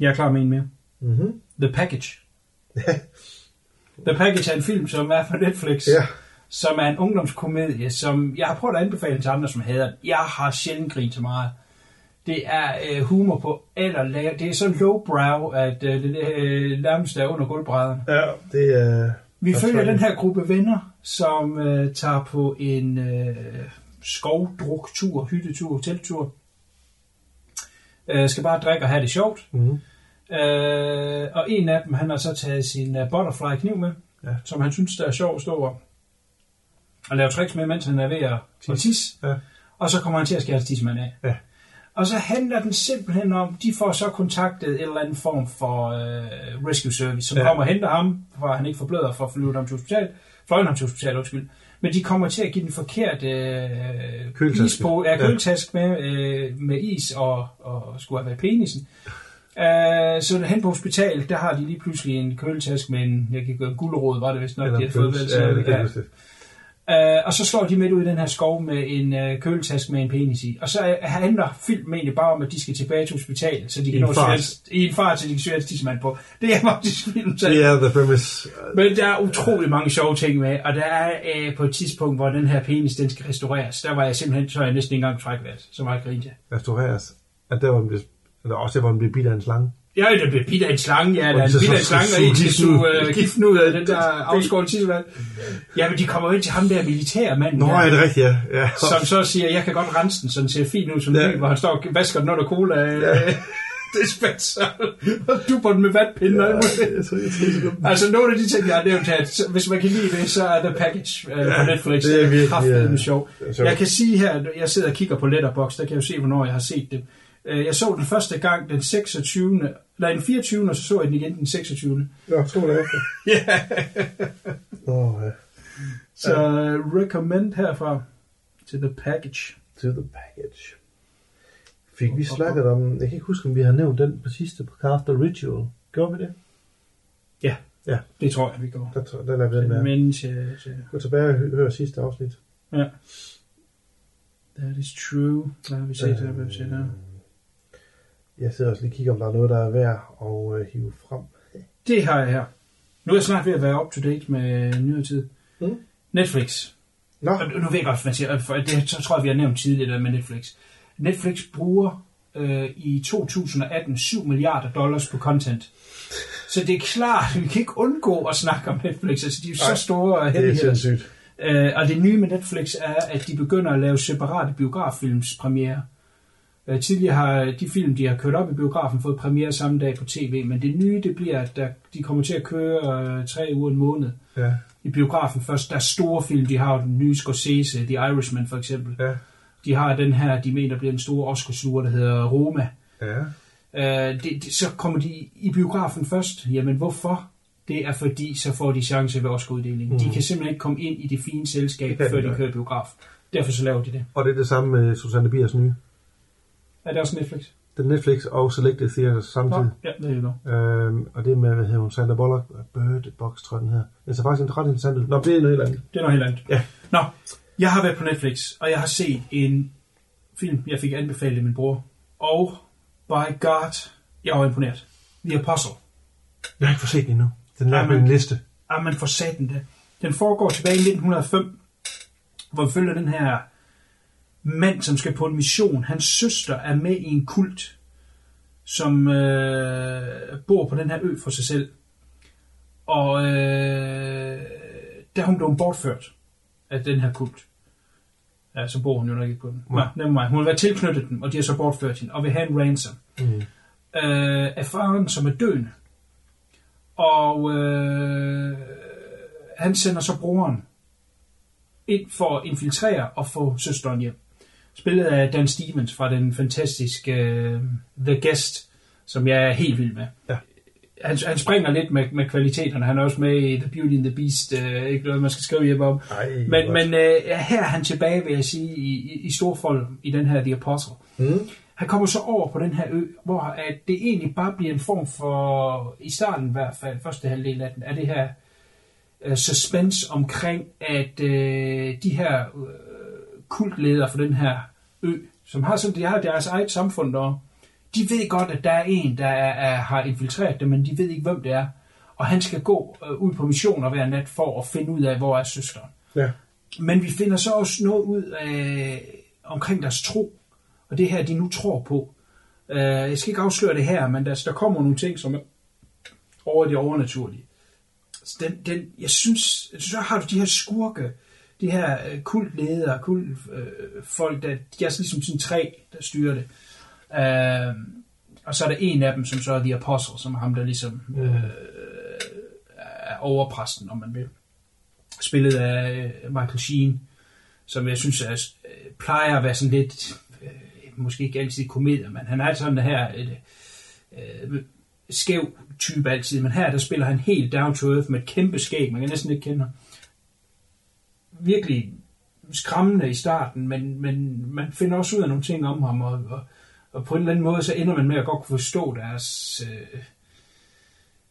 Jeg er klar med en mere. Mhm. The Package. The Package er en film, som er på Netflix. Ja. Som er en ungdomskomedie, som jeg har prøvet at anbefale til andre, som hader den. Jeg har sjældent grint så meget. Det er øh, humor på allerlag. Det er så lowbrow, at øh, det øh, nærmest er under gulvbrædderne. Ja, det er... Vi Og følger den her gruppe venner, som øh, tager på en øh, skovdruktur, hyttetur, telttur. Øh, skal bare drikke og have det sjovt. Mhm. Øh, og en af dem, han har så taget sin uh, butterfly kniv med, Ja. som han synes, der er sjovt at stå og, og lave tricks med, mens han er ved at at tisse. Ja. Og så kommer han til at skære tissemand af. Ja. Og så handler den simpelthen om, de får så kontaktet en eller anden form for øh, rescue service, som Ja. ja. kommer og henter ham, for han ikke forbløder for at flyve ham til hospital, fløjne ham til hospital, undskyld. Men de kommer til at give den forkerte øh, Køletaske. is på, ja, Ja. køletask med, øh, med is og, og skulle have været penisen. Uh, så hen på hospitalet, der har de lige pludselig en køletaske med en, jeg kan gøre en gulerod, var det vist nok, de Eller havde fået pøls. vel, Ja, så, det kan ja. Uh, og så slår de midt ud i den her skov med en uh, køletaske med en penis i. Og så uh, handler filmen egentlig bare om, at de skal tilbage til hospitalet, så de kan nå i en fart, så de kan syre tissemand på. Det er faktisk filmen. Det er the premise. Men der er utrolig mange sjove ting med, og der er øh, på et tidspunkt, hvor den her penis, den skal restaureres, der var jeg simpelthen, så jeg næsten ikke engang trækvært, så meget grinte jeg. Restaureres. At der var den blev, eller også der, hvor den blev bidt af en slange. Ja, der bliver bidt af en slange, ja, der er de en så bidt af en slange, og en skal suge øh, giften ud af den der afskårede tissemand. Ja, men de kommer ind til ham der militære mand, Nå, er det rigtigt, ja. ja. som så siger, jeg kan godt rense den, så den ser fin ud som Ja. ja. ny, hvor han står og vasker den under cola. Ja. dispenser, og duber den med vatpinde. og alt muligt. Jeg tror, jeg tror, det er Altså nogle af de ting, jeg har nævnt her, hvis man kan lide det, så er The Package øh, ja, på Netflix. det er virkelig, ja, sjov. er sjovt. Jeg kan sige her, jeg sidder og kigger på Letterboxd, der kan jeg jo se, hvornår jeg har set det. Øh, Jeg så den første gang den 26. Nej, den 24. og så så jeg den igen den 26. Nå, to dage efter. Ja. Ja. Så uh, recommend herfra til The Package. To the package. Fik vi snakket om, jeg kan ikke huske, om vi har nævnt den på sidste podcast, The Ritual. Gjorde vi det? Ja, Ja, det tror jeg, vi går. der, tror- der lader vi den være. Men til, til, Gå tilbage og hø- hør sidste afsnit. ja. That is true. Hvad har vi set her? Hvad har vi set her? Jeg sidder også lige og kigger, om der er noget, der er værd at øh, hive frem. Det har jeg her. Nu er jeg snart ved at være up to date med nyere tid. Mm. Netflix. Nå, Og nu ved jeg godt, man siger, for det så tror jeg, vi har nævnt tidligere med Netflix. Netflix bruger øh, i 2018 7 milliarder dollars på content. Så det er klart, vi kan ikke undgå at snakke om Netflix. Altså, de er Nej, så store det er sindssygt. Øh, og det nye med Netflix er, at de begynder at lave separate biograffilms premiere. Øh, tidligere har de film, de har kørt op i biografen, fået premiere samme dag på tv, men det nye, det bliver, at der, de kommer til at køre øh, tre uger en måned Ja, i biografen først. Der er store film, de har den nye Scorsese, The Irishman for eksempel. ja, De har den her, de mener bliver en stor Oscar-sluger, der hedder Roma. ja. Øh, det, det, så kommer de i biografen først. Jamen hvorfor? Det er fordi, så får de chance ved Oscar-uddelingen. Mm. De kan simpelthen ikke komme ind i det fine selskab, Det før de kører i biograf. Derfor så laver de det. Og det er det samme med Susanne Biers nye. Er det også Netflix? Det er Netflix og Selected Theaters samtidig. Nå, ja, det er jo godt. Øhm, og det er med, hvad hedder hun, Sandra Bullock, Bird Box, tror jeg, den her. Den ser faktisk ret interessant ud. Nå, det er noget helt andet. Det er noget helt andet. Ja. Nå, jeg har været på Netflix, og jeg har set en film, jeg fik anbefalet af min bror. Og by God, jeg var imponeret. The Apostle. Jeg har ikke fået set den endnu. Den er Ej, på min liste. Ah, man får sat den der. Den foregår tilbage i 1905, hvor vi følger den her mand, som skal på en mission. Hans søster er med i en kult, som øh, bor på den her ø for sig selv. Og øh, der er hun blevet bortført af den her kult. Ja, så bor hun jo nok ikke på den. Nå, Nej. never mind. Hun vil være tilknyttet den, og de har så bortført hende, og vil have en ransom. Mm. Øh, af faren, som er døende. Og øh, han sender så broren ind for at infiltrere og få søsteren hjem. Spillet af Dan Stevens fra den fantastiske øh, The Guest, som jeg er helt vild med. Ja. Han, han springer lidt med, med kvaliteterne. Han er også med i The Beauty and the Beast. Øh, ikke noget, man skal skrive hjem om. Ej, Men, godt. men øh, her er han tilbage, vil jeg sige, i, i, i storfold i den her The Apostle. Mm. Han kommer så over på den her ø, hvor at det egentlig bare bliver en form for, i starten i hvert fald, første halvdel af den, er det her uh, suspense omkring, at uh, de her uh, kultledere for den her ø, som har sådan, de har deres eget samfund der, de ved godt, at der er en, der er, er, har infiltreret dem, men de ved ikke, hvem det er. Og han skal gå uh, ud på missioner hver nat for at finde ud af, hvor er søsteren. Ja. Men vi finder så også noget ud af, omkring deres tro, og det her, de nu tror på. Uh, jeg skal ikke afsløre det her, men der, der kommer nogle ting, som er over det overnaturlige. Den, den, jeg synes, så har du de her skurke, de her uh, kultledere, kultfolk, uh, der, de er sådan ligesom sådan tre, der styrer det. Uh, og så er der en af dem, som så er The Apostle, som er ham, der ligesom uh, er overpræsten, om man vil. Spillet af øh, Michael Sheen, som jeg synes er, øh, plejer at være sådan lidt, øh, måske ikke altid komedie, men han er sådan her et, øh, skæv type altid, men her der spiller han helt down to earth med et kæmpe skæg, man kan næsten ikke kende ham. Virkelig skræmmende i starten, men, men man finder også ud af nogle ting om ham, og, og, og på en eller anden måde, så ender man med at godt kunne forstå deres... Øh,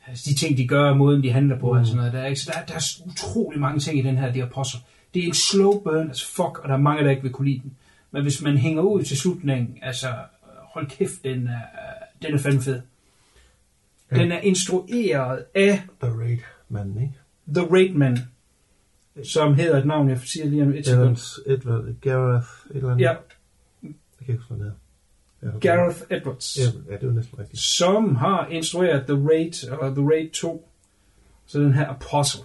altså de ting, de gør, og måden, de handler på, mm. og sådan noget. Der er, ikke? Så der, er- der er utrolig mange ting i den her, The Apostle. det er en slow burn, altså fuck, og der er mange, der ikke vil kunne lide den. Men hvis man hænger ud til slutningen, altså hold kæft, den er, den er fandme fed. Den er instrueret af The Raid manden, ikke? The Raid Man, som hedder et navn, jeg siger lige om et sekund. Evans, Edward, Gareth, et eller andet. Ja, Jeg kan ikke huske, hvad. Gareth Edwards. Ja, ja, det var næsten rigtigt. som har instrueret The Raid og The Raid 2. Så den her Apostle.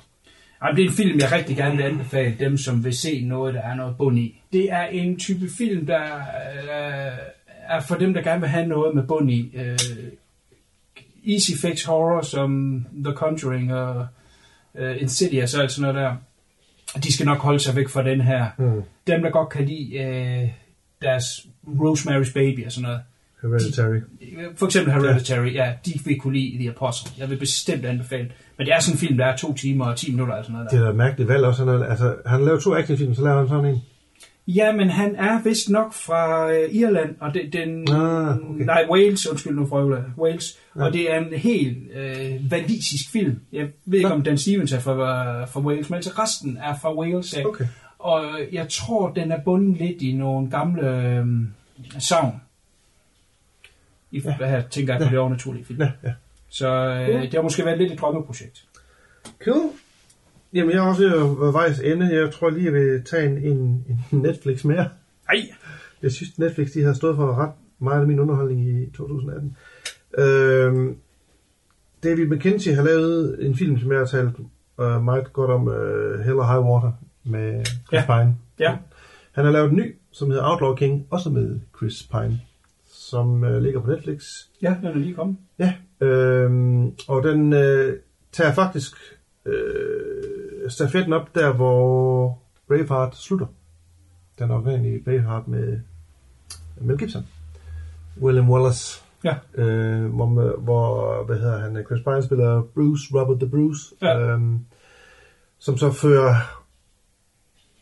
Jamen, det er en film, jeg rigtig gerne vil anbefale dem, som vil se noget, der er noget bund i. Det er en type film, der øh, er for dem, der gerne vil have noget med bund i. Øh, easy fix horror som The Conjuring og øh, Insidious og alt sådan noget der. De skal nok holde sig væk fra den her. Mm. Dem, der godt kan lide øh, deres Rosemary's Baby og sådan noget. Hereditary. For eksempel Hereditary, ja, de vil kunne lide The Apostle. Jeg vil bestemt anbefale. Men det er sådan en film, der er to timer og 10 minutter eller sådan noget Det der. er da mærkeligt valg også. Han, er, altså, han laver to actionfilm, så laver han sådan en. Ja, men han er vist nok fra øh, Irland, og det, den... Ah, okay. Nej, Wales, undskyld nu fra Wales. Ja. Ja. Og det er en helt øh, valisisk film. Jeg ved ikke, Nå. om Dan Stevens er fra, fra Wales, men altså resten er fra Wales. Ja. Okay. Og jeg tror, den er bundet lidt i nogle gamle øh, savn. I, ja. Her tænker jeg på Ja. det overnaturlige film. Ja, ja. Så øh, Ja. det har måske været lidt et drømmeprojekt. Cool. Jamen, jeg er også ved vejs ende. Jeg tror lige, jeg vil tage en, en, en Netflix mere. Ej! Jeg synes, Netflix de har stået for ret meget af min underholdning i 2018. Øhm, David McKenzie har lavet en film, som jeg har talt uh, meget godt om, uh, Hell or High Water, med Chris Ja. Pine. Ja. Han har lavet en ny, som hedder Outlaw King, også med Chris Pine, som uh, ligger på Netflix. Ja, den er lige kommet. Ja, øhm, og den øh, tager faktisk øh, stafetten op der, hvor Braveheart slutter. Den oprindelige Braveheart med Mel Gibson. William Wallace. Ja. Øh, hvor, hvor, hvad hedder han, Chris Pine spiller Bruce, Robert the Bruce, Ja. øhm, som så fører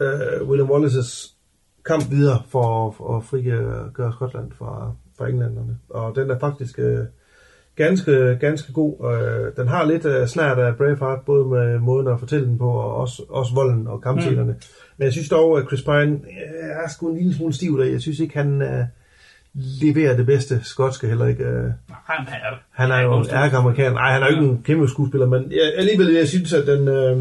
øh, William Wallaces kamp videre for, for at frigøre Skotland fra, fra englænderne. Og den er faktisk øh, ganske, ganske god. Øh, den har lidt øh, snært af Braveheart, både med måden at fortælle den på, og også, også volden og kampscenerne. Mm. Men jeg synes dog, at Chris Pine øh, er sgu en lille smule stiv der. Jeg synes ikke, han øh, leverer det bedste skotske heller ikke. Øh. Han er, Han er jo ærkeamerikaner. Nej, han er jo ikke en kæmpe skuespiller, men jeg, alligevel jeg synes, at den, øh,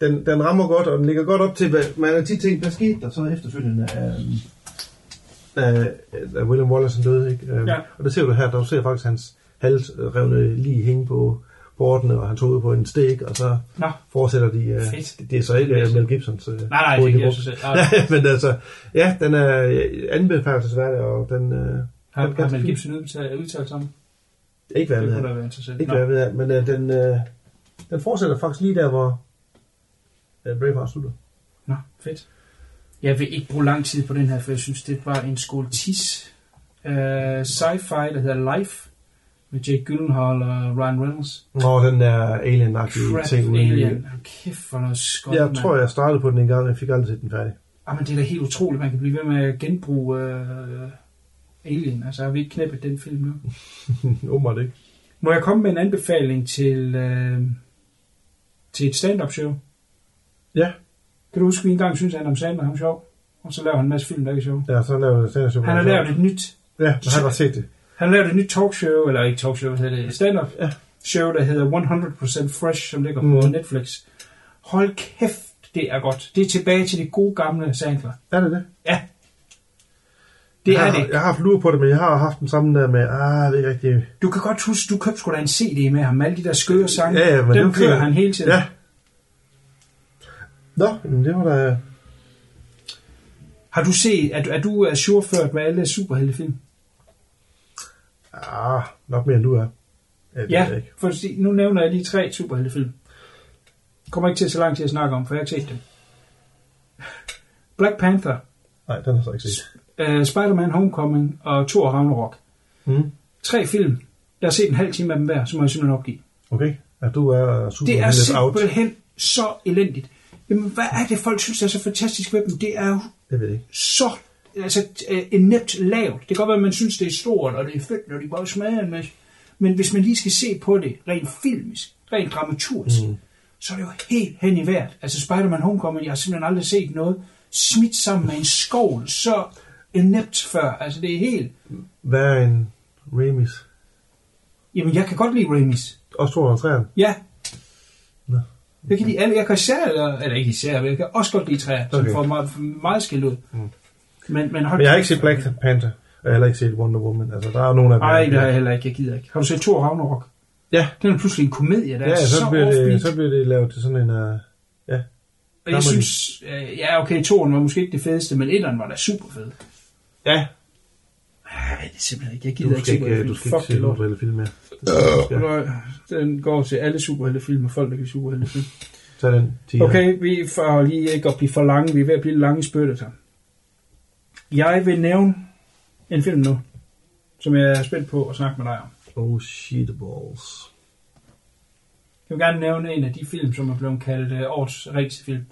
den, den rammer godt, og den ligger godt op til, hvad man har tit tænkt, hvad skete der så efterfølgende af, af, William Wallace døde, ikke? Øh, Ja. Og der ser du her, der ser faktisk hans halsrevne lige hænge på bordene, og han tog ud på en stik, og så Nå, fortsætter de... Fedt. det, er så ikke øh, Mel Gibsons... Øh, nej, nej, det selv. Nej. men altså, ja, den er anbefalesværdig, og den... Øh, Har, den har Mel. Gibson udtalt, sammen? Ikke hvad jeg ved af. Ikke hvad jeg ved af, men øh, den, øh, den fortsætter faktisk lige der, hvor øh, Braveheart slutter. Nå, fedt. Jeg vil ikke bruge lang tid på den her, for jeg synes, det var en skål tis. Uh, sci-fi, der hedder Life, med Jake Gyllenhaal og Ryan Reynolds. Nå, den der alien-agtige ting. Alien. Kæft for noget skot, Jeg tror, jeg startede på den en gang, og jeg fik aldrig set den færdig. Ah, men det er da helt utroligt, man kan blive ved med at genbruge uh, Alien. Altså, har vi ikke knæppet den film nu? Åbenbart ikke. Må jeg komme med en anbefaling til, uh, til et stand-up show? Ja, Kan du huske, at vi engang synes, at Adam Sandler han er sjov? Og så laver han en masse film, der ikke er sjov. ja så lavede jeg stand Han har lavet et nyt Ja, men han har set det. Han lavet et nyt talkshow, eller ikke talkshow, hvad hedder det, stand-up Ja. show, der hedder 100% Fresh, som ligger på Mhm. Netflix. Hold kæft, det er godt. Det er tilbage til det gode gamle Sandler. Er det det? Ja. Det jeg er har, det. Jeg har haft lure på det, men jeg har haft den samme der med, ah, jeg ved ikke rigtig. Du kan godt huske, du købte sgu da en CD med ham, med alle de der skøre sange. Ja, ja, men Dem det kører han hele tiden. Ja. Nå, men det var da... Har du set, er du, er du ajourført med alle superheltefilm? Ah, nok mere end du er. Ja, det Ja, ikke. for nu nævner jeg lige tre superheltefilm. Kommer ikke til så lang tid at snakke om, for jeg har ikke set dem. Black Panther, Nej, den har jeg så ikke set. uh, Spider-Man Homecoming og Thor Ragnarok. Mm. Tre film. Jeg har set en halv time af dem hver, så må jeg simpelthen opgive. Okay, ja, du er super Det er lidt out. simpelthen så elendigt. Jamen, hvad er det, folk synes er så fantastisk ved dem? Det er jo Det ved jeg ikke. så altså, øh, enemt lavt. Det kan godt være, at man synes, det er stort, og det er fedt, når de bare smager en masse. Men hvis man lige skal se på det rent filmisk, rent dramaturgisk, mm. så er det jo helt hen i vejret. Altså Spider-Man Homecoming, jeg har simpelthen aldrig set noget smidt sammen med en skovl så nemt før. Altså det er helt... Hvad er en Ramis? Jamen jeg kan godt lide Ramis. Også 203'eren. Ja. Nå. Jeg kan, lide alle, jeg kan især, eller, eller ikke især, men jeg kan også godt lide træer, som Okay. får meget, meget skilt ud. Mm. Men, men, hold Men jeg har ikke set Black Panther. Og jeg har heller ikke set Wonder Woman. Altså, der er nogle af dem. Nej, det har jeg heller ikke. Jeg gider ikke. Har du set Thor Ragnarok? Ja. Den er pludselig en komedie, der Ja, er så, så, bliver det, offbeat. så bliver det lavet til sådan en... Uh, ja. Og jeg synes, øh, ja okay, toren var måske ikke det fedeste, men etteren var da super fed. Ja. Ej, det er simpelthen ikke. Jeg gider ikke superheltefilm. du skal Fuck ikke se det lort. superheltefilm mere. Ja. Nej, Den går til alle superheltefilm og folk, der kan superheltefilm. Tag den 10. Okay, vi får lige ikke at blive for lange. Vi er ved at blive lidt lange her. Jeg vil nævne en film nu, som jeg er spændt på at snakke med dig om. Oh, shitballs. Jeg vil gerne nævne en af de film, som er blevet kaldt øh, årets rigtigste film.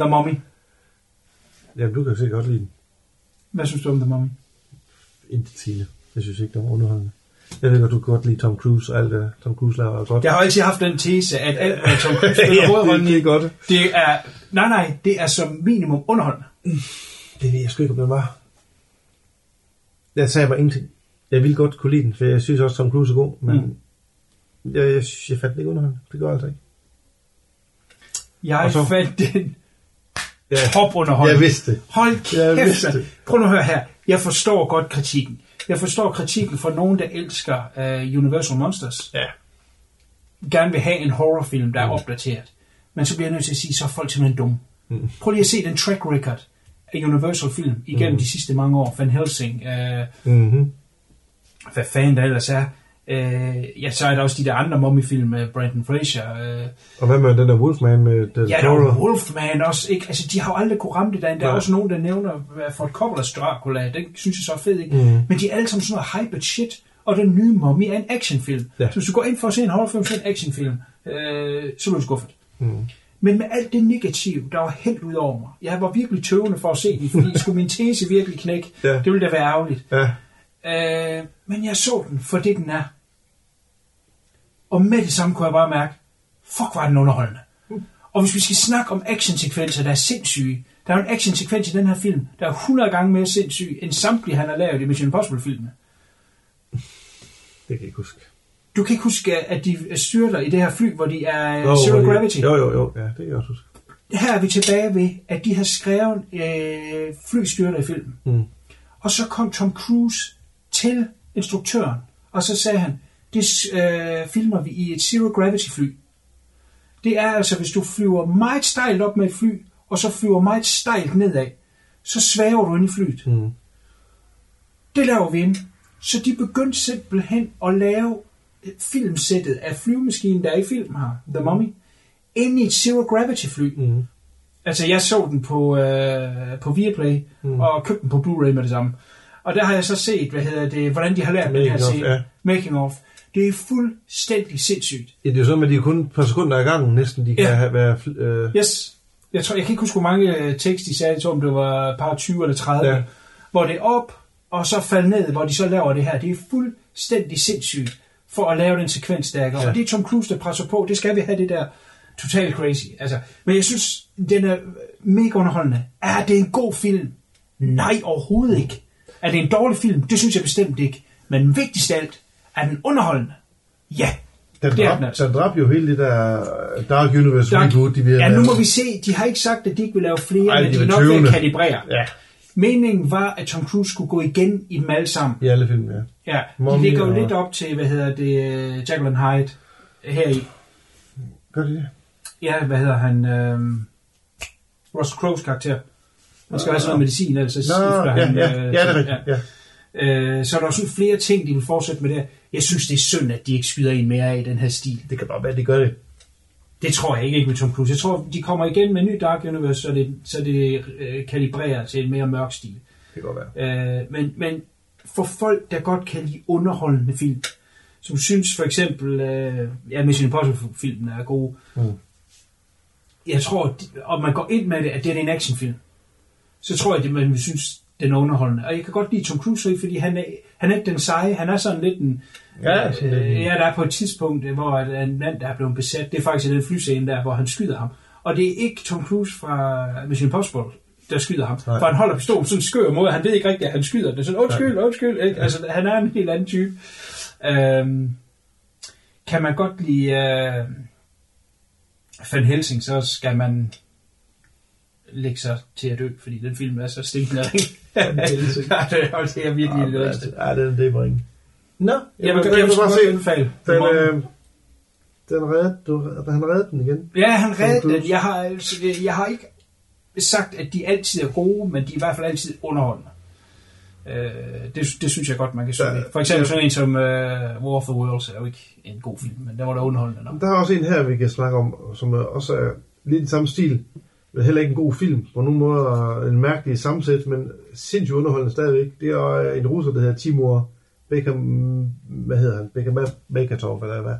The Mummy. Jamen, du kan sikkert godt lide den. Hvad synes du om The Mummy? Intet Tine. Jeg synes ikke, det var underholdende. Jeg ved godt, du kan godt lide Tom Cruise, og alt det Tom Cruise laver er godt. Jeg har altid haft den tese, at alt, hvad Tom Cruise Ja, spiller det- hovedrollen det er godt. det er... Nej, nej, det er som minimum underholdende. Det ved jeg sgu ikke, om den var. Jeg sagde bare ingenting. Jeg ville godt kunne lide den, for jeg synes også, Tom Cruise er god, men Mm. mm. jeg, jeg, jeg fandt den ikke underholdende. Det gør jeg altså ikke. Jeg så- fandt den Ja, topunderholdende. jeg vidste det. Hold Jeg kæft, vidste mand. det. Prøv nu at høre her. Jeg forstår godt kritikken. Jeg forstår kritikken fra nogen, der elsker uh, Universal Monsters. Ja. Gerne vil have en horrorfilm, der er opdateret. Men så bliver jeg nødt til at sige, så er folk simpelthen dumme. Mm. Prøv lige at se den track record af Universal film igennem Mm. de sidste mange år. Van Helsing, uh, Mm-hmm. hvad fanden der ellers er. Uh, ja, så er der også de der andre mummy-film med Brandon Fraser. Uh, Og hvad med den der Wolfman med Del Ja, der er Wolfman også, ikke? Altså, de har jo aldrig kunne ramme det derinde. Der er Nej. også nogen, der nævner uh, Fort Coppola's Dracula. Den synes jeg så er fed, ikke? Mm. Men de er alle sammen sådan noget hyped shit. Og den nye Mummy er en actionfilm. Ja. Så hvis du går ind for at se en horrorfilm, så er en actionfilm. Øh, så bliver du skuffet. Mm. Men med alt det negativ, der var helt ud over mig. Jeg var virkelig tøvende for at se den, fordi skulle min tese virkelig knække, Ja. det ville da være ærgerligt. Ja. Øh, men jeg så den for det, den er. Og med det samme kunne jeg bare mærke, fuck, var den underholdende. Og hvis vi skal snakke om actionsekvenser, der er sindssyge, der er en actionsekvens i den her film, der er 100 gange mere sindssyg, end samtlige han har lavet i Mission Impossible-filmene. Det kan jeg ikke huske. Du kan ikke huske, at de styrter i det her fly, hvor de er Jo, Zero hvor de- Gravity. Jo, jo, jo. Ja, det kan jeg også huske. Her er vi tilbage ved, at de har skrevet øh, flystyrter i filmen. Mm. Og så kom Tom Cruise til instruktøren, og så sagde han, det øh, filmer vi i et Zero Gravity fly. Det er altså, hvis du flyver meget stejlt op med et fly, og så flyver meget stejlt nedad, så svæver du ind i flyet. Mm. Det laver vi ind. Så de begyndte simpelthen at lave filmsættet af flyvemaskinen, der er i film her, The Mummy, ind i et Zero Gravity fly. Mm. Altså, jeg så den på, øh, på Viaplay, mm. og købte den på Blu-ray med det samme. Og der har jeg så set, hvad hedder det, hvordan de har lært den her Making scene. ja. Making of. Det er fuldstændig sindssygt. Ja, det er jo sådan, at de er kun et par sekunder ad gangen næsten, de kan Ja. have, være... Øh, Yes. Jeg, tror, jeg kan ikke huske, hvor mange øh, tekst de sagde, jeg tror, om det var par 20 eller 30, Ja. ja. hvor det er op, og så falder ned, hvor de så laver det her. Det er fuldstændig sindssygt for at lave den sekvens, der ikke? Ja. Og det er Tom Cruise, der presser på. Det skal vi have, det der total crazy. Altså, men jeg synes, den er mega underholdende. Er det en god film? Nej, overhovedet ikke. Er det en dårlig film? Det synes jeg bestemt ikke. Men vigtigst af alt, er den underholdende? Ja, den, det er drab, den altså. den jo hele det der Dark Universe Dark- reboot, de vil Ja, nu må vi se. De har ikke sagt, at de ikke vil lave flere, Ej, men de de er vil nok at kalibrere. Ja, Meningen var, at Tom Cruise skulle gå igen i dem alle sammen. i alle film, ja. Ja, de Mummy ligger jo og- lidt op til, hvad hedder det, øh, Jacqueline Hyde her i. Gør de det? Ja, hvad hedder han? Øhm, Russell Crowe's karakter. Han skal have sådan noget medicin, ellers så skifter ja, han. ja, øh, ja, det er så- rigtigt. Ja. Øh, så er der også sådan flere ting, de vil fortsætte med det. Jeg synes, det er synd, at de ikke skyder en mere af i den her stil. Det kan bare være, at de gør det. Det tror jeg ikke, ikke med Tom Cruise. Jeg tror, de kommer igen med en ny Dark Universe, så det, så det øh, kalibrerer til en mere mørk stil. Det kan godt være. Øh, men, men for folk, der godt kan lide underholdende film, som synes for eksempel, øh, ja, Mission Impossible-filmen er god. Mm. Jeg tror, at- og man går ind med det, at det er en actionfilm, så tror jeg, at man vil synes, den er underholdende. Og jeg kan godt lide Tom Cruise, fordi han er, han er ikke den seje. Han er sådan lidt en... Ja, øh, ja, der er på et tidspunkt, øh, hvor en mand, der er blevet besat, det er faktisk den flyscene der, hvor han skyder ham. Og det er ikke Tom Cruise fra Mission Impossible, der skyder ham. Nej. For han holder pistolen sådan en skør måde, han ved ikke rigtigt, at han skyder. Det er sådan, undskyld, undskyld. Ikke? Altså, han er en helt anden type. Øhm, kan man godt lide øh, Van Helsing, så skal man lægge sig til at dø, fordi den film er så stinkende ring. Van Helsing. ja, det er- virkelig det værste. Ja, det er det er ringe. Nå, Jeg vil, jeg vil bare se. anbefale. Den, øh, den redde, du, han reddede den igen. Ja, han reddede den. Jeg har, altså, jeg har ikke sagt, at de altid er gode, men de er i hvert fald altid underholdende. Øh, det, det synes jeg godt, man kan Ja, sige. For eksempel ja. sådan en som uh, War of the Worlds er jo ikke en god film, men den var da underholdende nok. Der er også en her, vi kan snakke om, som også er lidt i samme stil, heller ikke en god film. På nogle måder en mærkelig sammensæt, men sindssygt underholdende stadigvæk. Det er øh, en russer, der hedder Timur Becker, hvad hedder han? Becker Bekatov, eller hvad?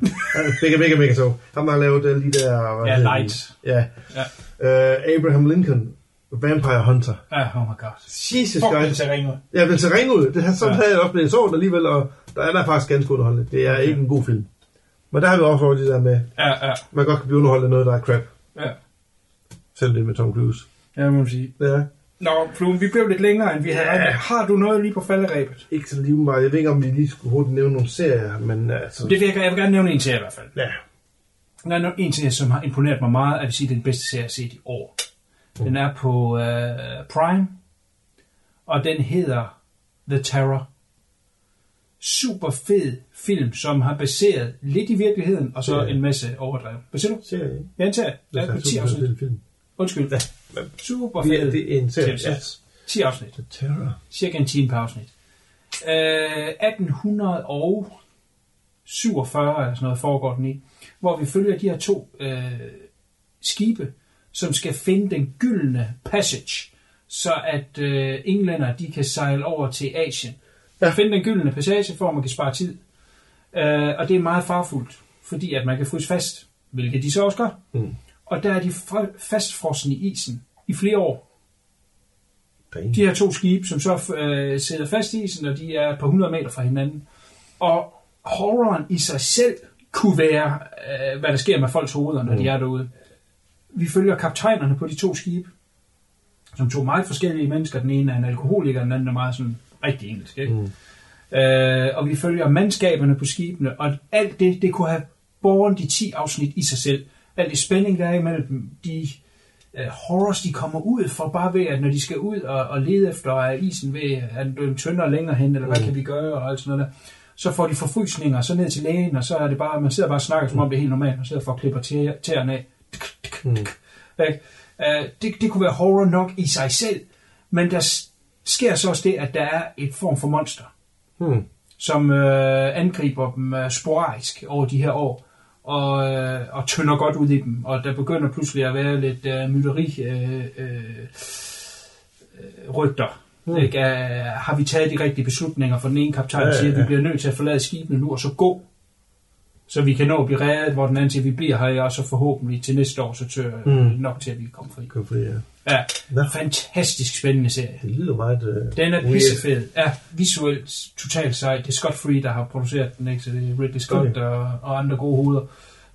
Becker Bekatov. Ham der har lavet alle de der... hvad Ja? Light. Ja. Ja. Uh, Abraham Lincoln, Vampire Hunter. Ja, oh my god. Jesus Fuck, Christ. ser ringe ud. Ja, den ser ringe ud. Det har, sådan Ja. havde jeg også blevet den alligevel, og der er der faktisk ganske underholdende. Det er Okay. ikke en god film. Men der har vi også over det der med, Ja, ja, man godt kan blive underholdt af noget, der er crap. ja. Selv det med Tom Cruise. Ja, må man sige. Ja. Nå, Fluen, vi blev lidt længere, end vi havde regnet. Har du noget lige på falderæbet? Ikke så lige meget. Jeg ved ikke, om vi lige skulle hurtigt nævne nogle serier, men altså... Det vil jeg, jeg vil gerne nævne en til i hvert fald. Ja. Der er en serie, som har imponeret mig meget, at vi siger, det er den bedste serie, jeg har set i år. Den er på øh, Prime, og den hedder The Terror. Super fed film, som har baseret lidt i virkeligheden, og så Ja. en masse overdrev. Hvad siger du? Serie? Ja, en serie. Det Ja, er 10 super afsnit. fed film. Undskyld. Men Super det er, fed. det er en serie. Ja. 10 afsnit. The Terror. Cirka en time per afsnit. Øh, 1847 eller sådan noget foregår den i, hvor vi følger de her to øh, skibe, som skal finde den gyldne passage, så at øh, englænder de kan sejle over til Asien. Ja. Finde den gyldne passage, for at man kan spare tid. Øh, og det er meget farfuldt, fordi at man kan fryse fast, hvilket de så også gør. Mm. Og der er de fastfrosne i isen i flere år. Damn. De her to skibe, som så øh, sidder fast i isen, og de er på 100 meter fra hinanden. Og horroren i sig selv kunne være, øh, hvad der sker med folks hoveder, når mm. de er derude. Vi følger kaptajnerne på de to skibe, som to meget forskellige mennesker. Den ene er en alkoholiker, den anden er meget sådan rigtig engelsk. Ikke? Mm. Øh, og vi følger mandskaberne på skibene, og alt det, det kunne have båret de 10 afsnit i sig selv. Alt det spænding, der er imellem de øh, horrors, de kommer ud for bare ved, at når de skal ud og, og lede efter er isen ved, at den tyndere længere hen, eller hvad kan vi gøre, og alt sådan noget der. Så får de forfrysninger, så ned til lægen, og så er det bare, man sidder bare og snakker, som om det er helt normalt, og sidder for at klipper tæ- tæerne af. Mm. Øh, det, det kunne være horror nok i sig selv, men der sker så også det, at der er et form for monster, Hmm. som øh, angriber dem øh, sporadisk over de her år, og, øh, og tynder godt ud i dem. Og der begynder pludselig at være lidt øh, mytteri øh, øh, øh, rygter. Mm. Ikke? Uh, har vi taget de rigtige beslutninger? For den ene kaptajn Ja, ja, ja, siger, at vi bliver nødt til at forlade skibene nu, og så gå. Så vi kan nå at blive reddet, hvor den anden siger, vi bliver her, og så forhåbentlig til næste år, så tør Mm. nok til, at vi kan komme fri. Kom det, ja. Ja, Nå. fantastisk spændende serie. Det lyder meget... Uh, Den er pissefed. Ja, visuelt totalt sej. Det er Scott Free, der har produceret den, ikke? Så det er Ridley Scott Okay. og, og andre gode hoveder,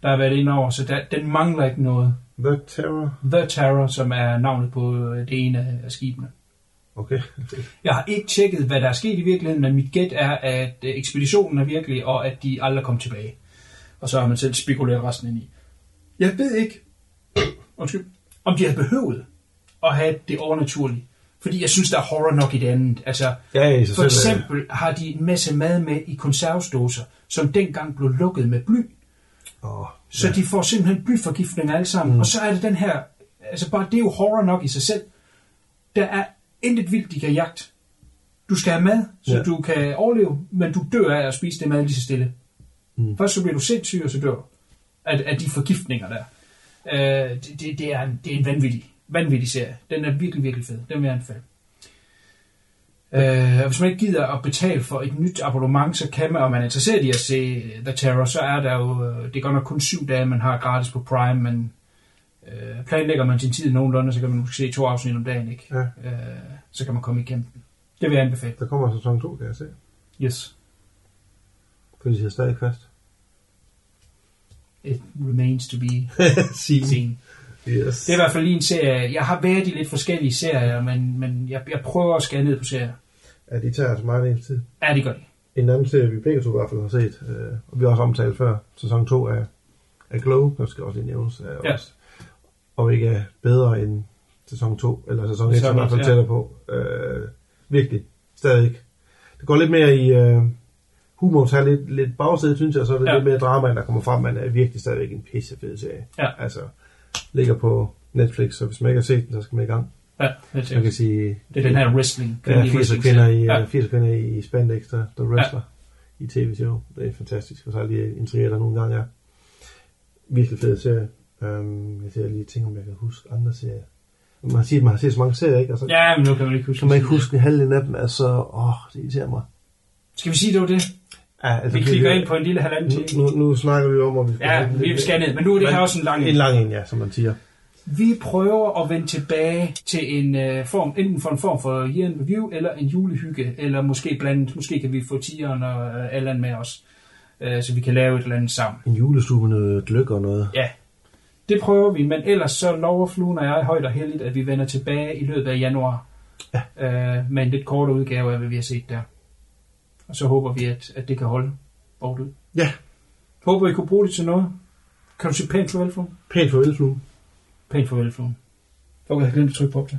der har været inde over. Så der, den mangler ikke noget. The Terror. The Terror, som er navnet på øh, det ene af skibene. Okay. Jeg har ikke tjekket, hvad der er sket i virkeligheden, men mit gæt er, at øh, ekspeditionen er virkelig, og at de aldrig kom tilbage. Og så har man selv spekuleret resten ind i. Jeg ved ikke, undskyld, om de har behøvet at have det overnaturlige. Fordi jeg synes, der er horror nok i det andet. Altså, Ja, i for eksempel har de en masse mad med i konservesdåser, som dengang blev lukket med bly. Åh, Så ja. de får simpelthen blyforgiftning alle sammen. Mm. Og så er det den her, altså bare det er jo horror nok i sig selv. Der er intet vildt, de kan jagte. Du skal have mad, så Ja. ja. du kan overleve, men du dør af at spise det mad lige så stille. Mm. Først så bliver du sindssyg, og så dør du af, af de forgiftninger der. Øh, det, det, det, er en, det er en vanvittig, vanvittig serie. Den er virkelig, virkelig fed. Den vil jeg anbefale. Øh, og hvis man ikke gider at betale for et nyt abonnement, så kan man, og man er interesseret i at se The Terror, så er der jo, øh, det er godt nok kun syv dage, man har gratis på Prime, men øh, planlægger man sin tid nogenlunde, så kan man måske se to afsnit om dagen, ikke? Ja. Øh, så kan man komme igennem den. Det vil jeg anbefale. Der kommer sæson 2, kan jeg se. Yes. For de siger stadig fast. It remains to be Sige. seen. Yes. Det er i hvert fald lige en serie. Jeg har været i lidt forskellige serier, men, men jeg, jeg prøver at skære ned på serier. Ja, de tager altså meget ens tid. Ja, det gør de. En anden serie, vi begge to i hvert fald har set, øh, og vi har også omtalt før, sæson 2 af, af Glow, der skal også lige nævnes, er Ja. også, og ikke er bedre end sæson 2, eller sæson 1, Sæson som fald et, tættere på. Øh, virkelig, stadig. Det går lidt mere i øh, humor, tager lidt, lidt bagsæde, synes jeg, så er det Ja. lidt mere drama, der kommer frem, men er virkelig stadigvæk en pissefed serie. Ja. Altså, ligger på Netflix, så hvis man ikke har set den, så skal man i gang. Ja, det er, kan sige, det er den her wrestling. Ja, kvindelige 80 wrestling kvinder i, ja. 80 kvinder i spandex, der, der wrestler ja. i tv-show. Det er fantastisk. Og så har jeg lige intrigeret der nogle gange. Ja. Virkelig fed serie. Um, jeg ser lige tænke, om jeg kan huske andre serier. Man siger, at man har set så mange serier, ikke? Og så Ja, men nu kan man ikke huske. kan man ikke huske halvdelen af dem. Altså, åh, det irriterer mig. Skal vi sige, det var det? Ja, altså, Vi klikker ind på en lille halvanden time. nu, nu, snakker vi om, om vi skal Ja, vi skal ned, men nu er det her også en lang En en. lang en, ja, som man siger. Vi prøver at vende tilbage til en uh, form, enten for en form for year in review, eller en julehygge, eller måske blandt, måske kan vi få tieren og uh, Allan med os, uh, så vi kan lave et eller andet sammen. En julestue med noget gløk og noget. Ja, det prøver vi, men ellers så lover Fluen og jeg højt og heldigt, at vi vender tilbage i løbet af januar ja. uh, med en lidt kortere udgave af, hvad vi har set der. Og så håber vi, at, at det kan holde bort ud. Ja, Håber, I kunne bruge det til noget. Kan du sige pænt farvel, Fluen? pænt farvel, flue. Pænt farvel, Fluen. Okay, jeg har glemt at trykke på optag.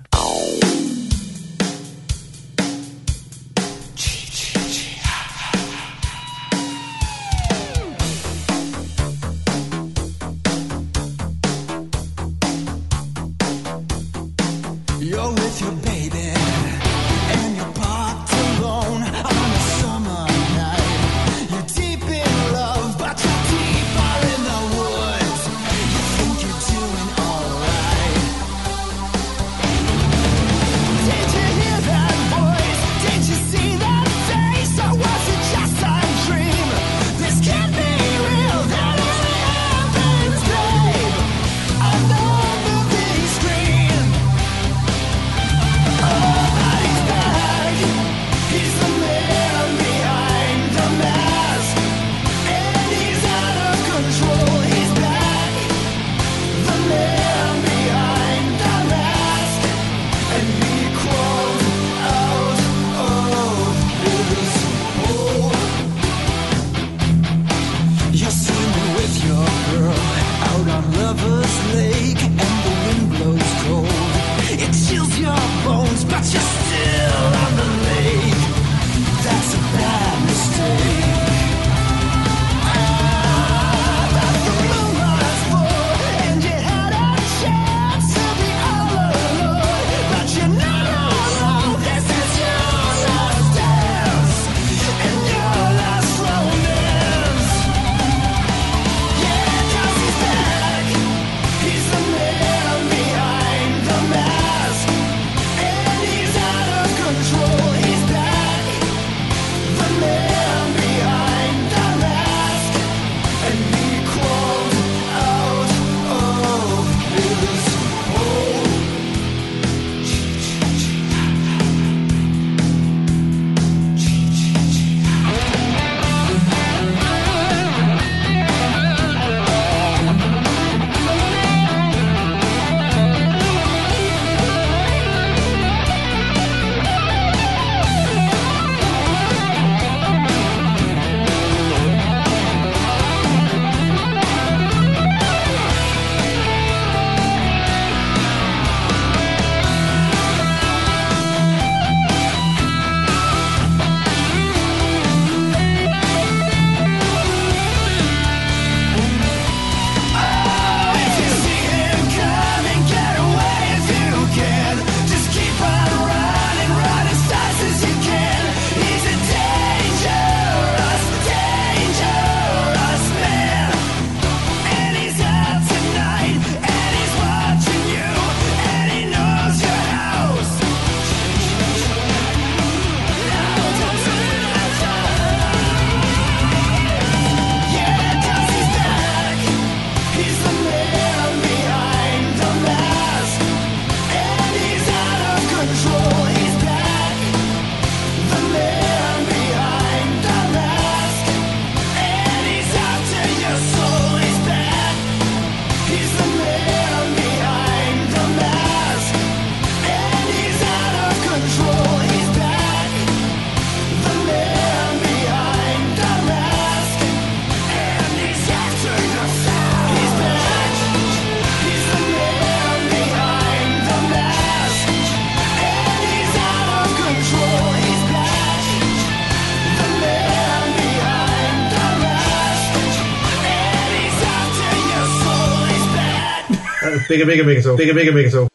Mega, mega, mega så. Mega, mega, mega så.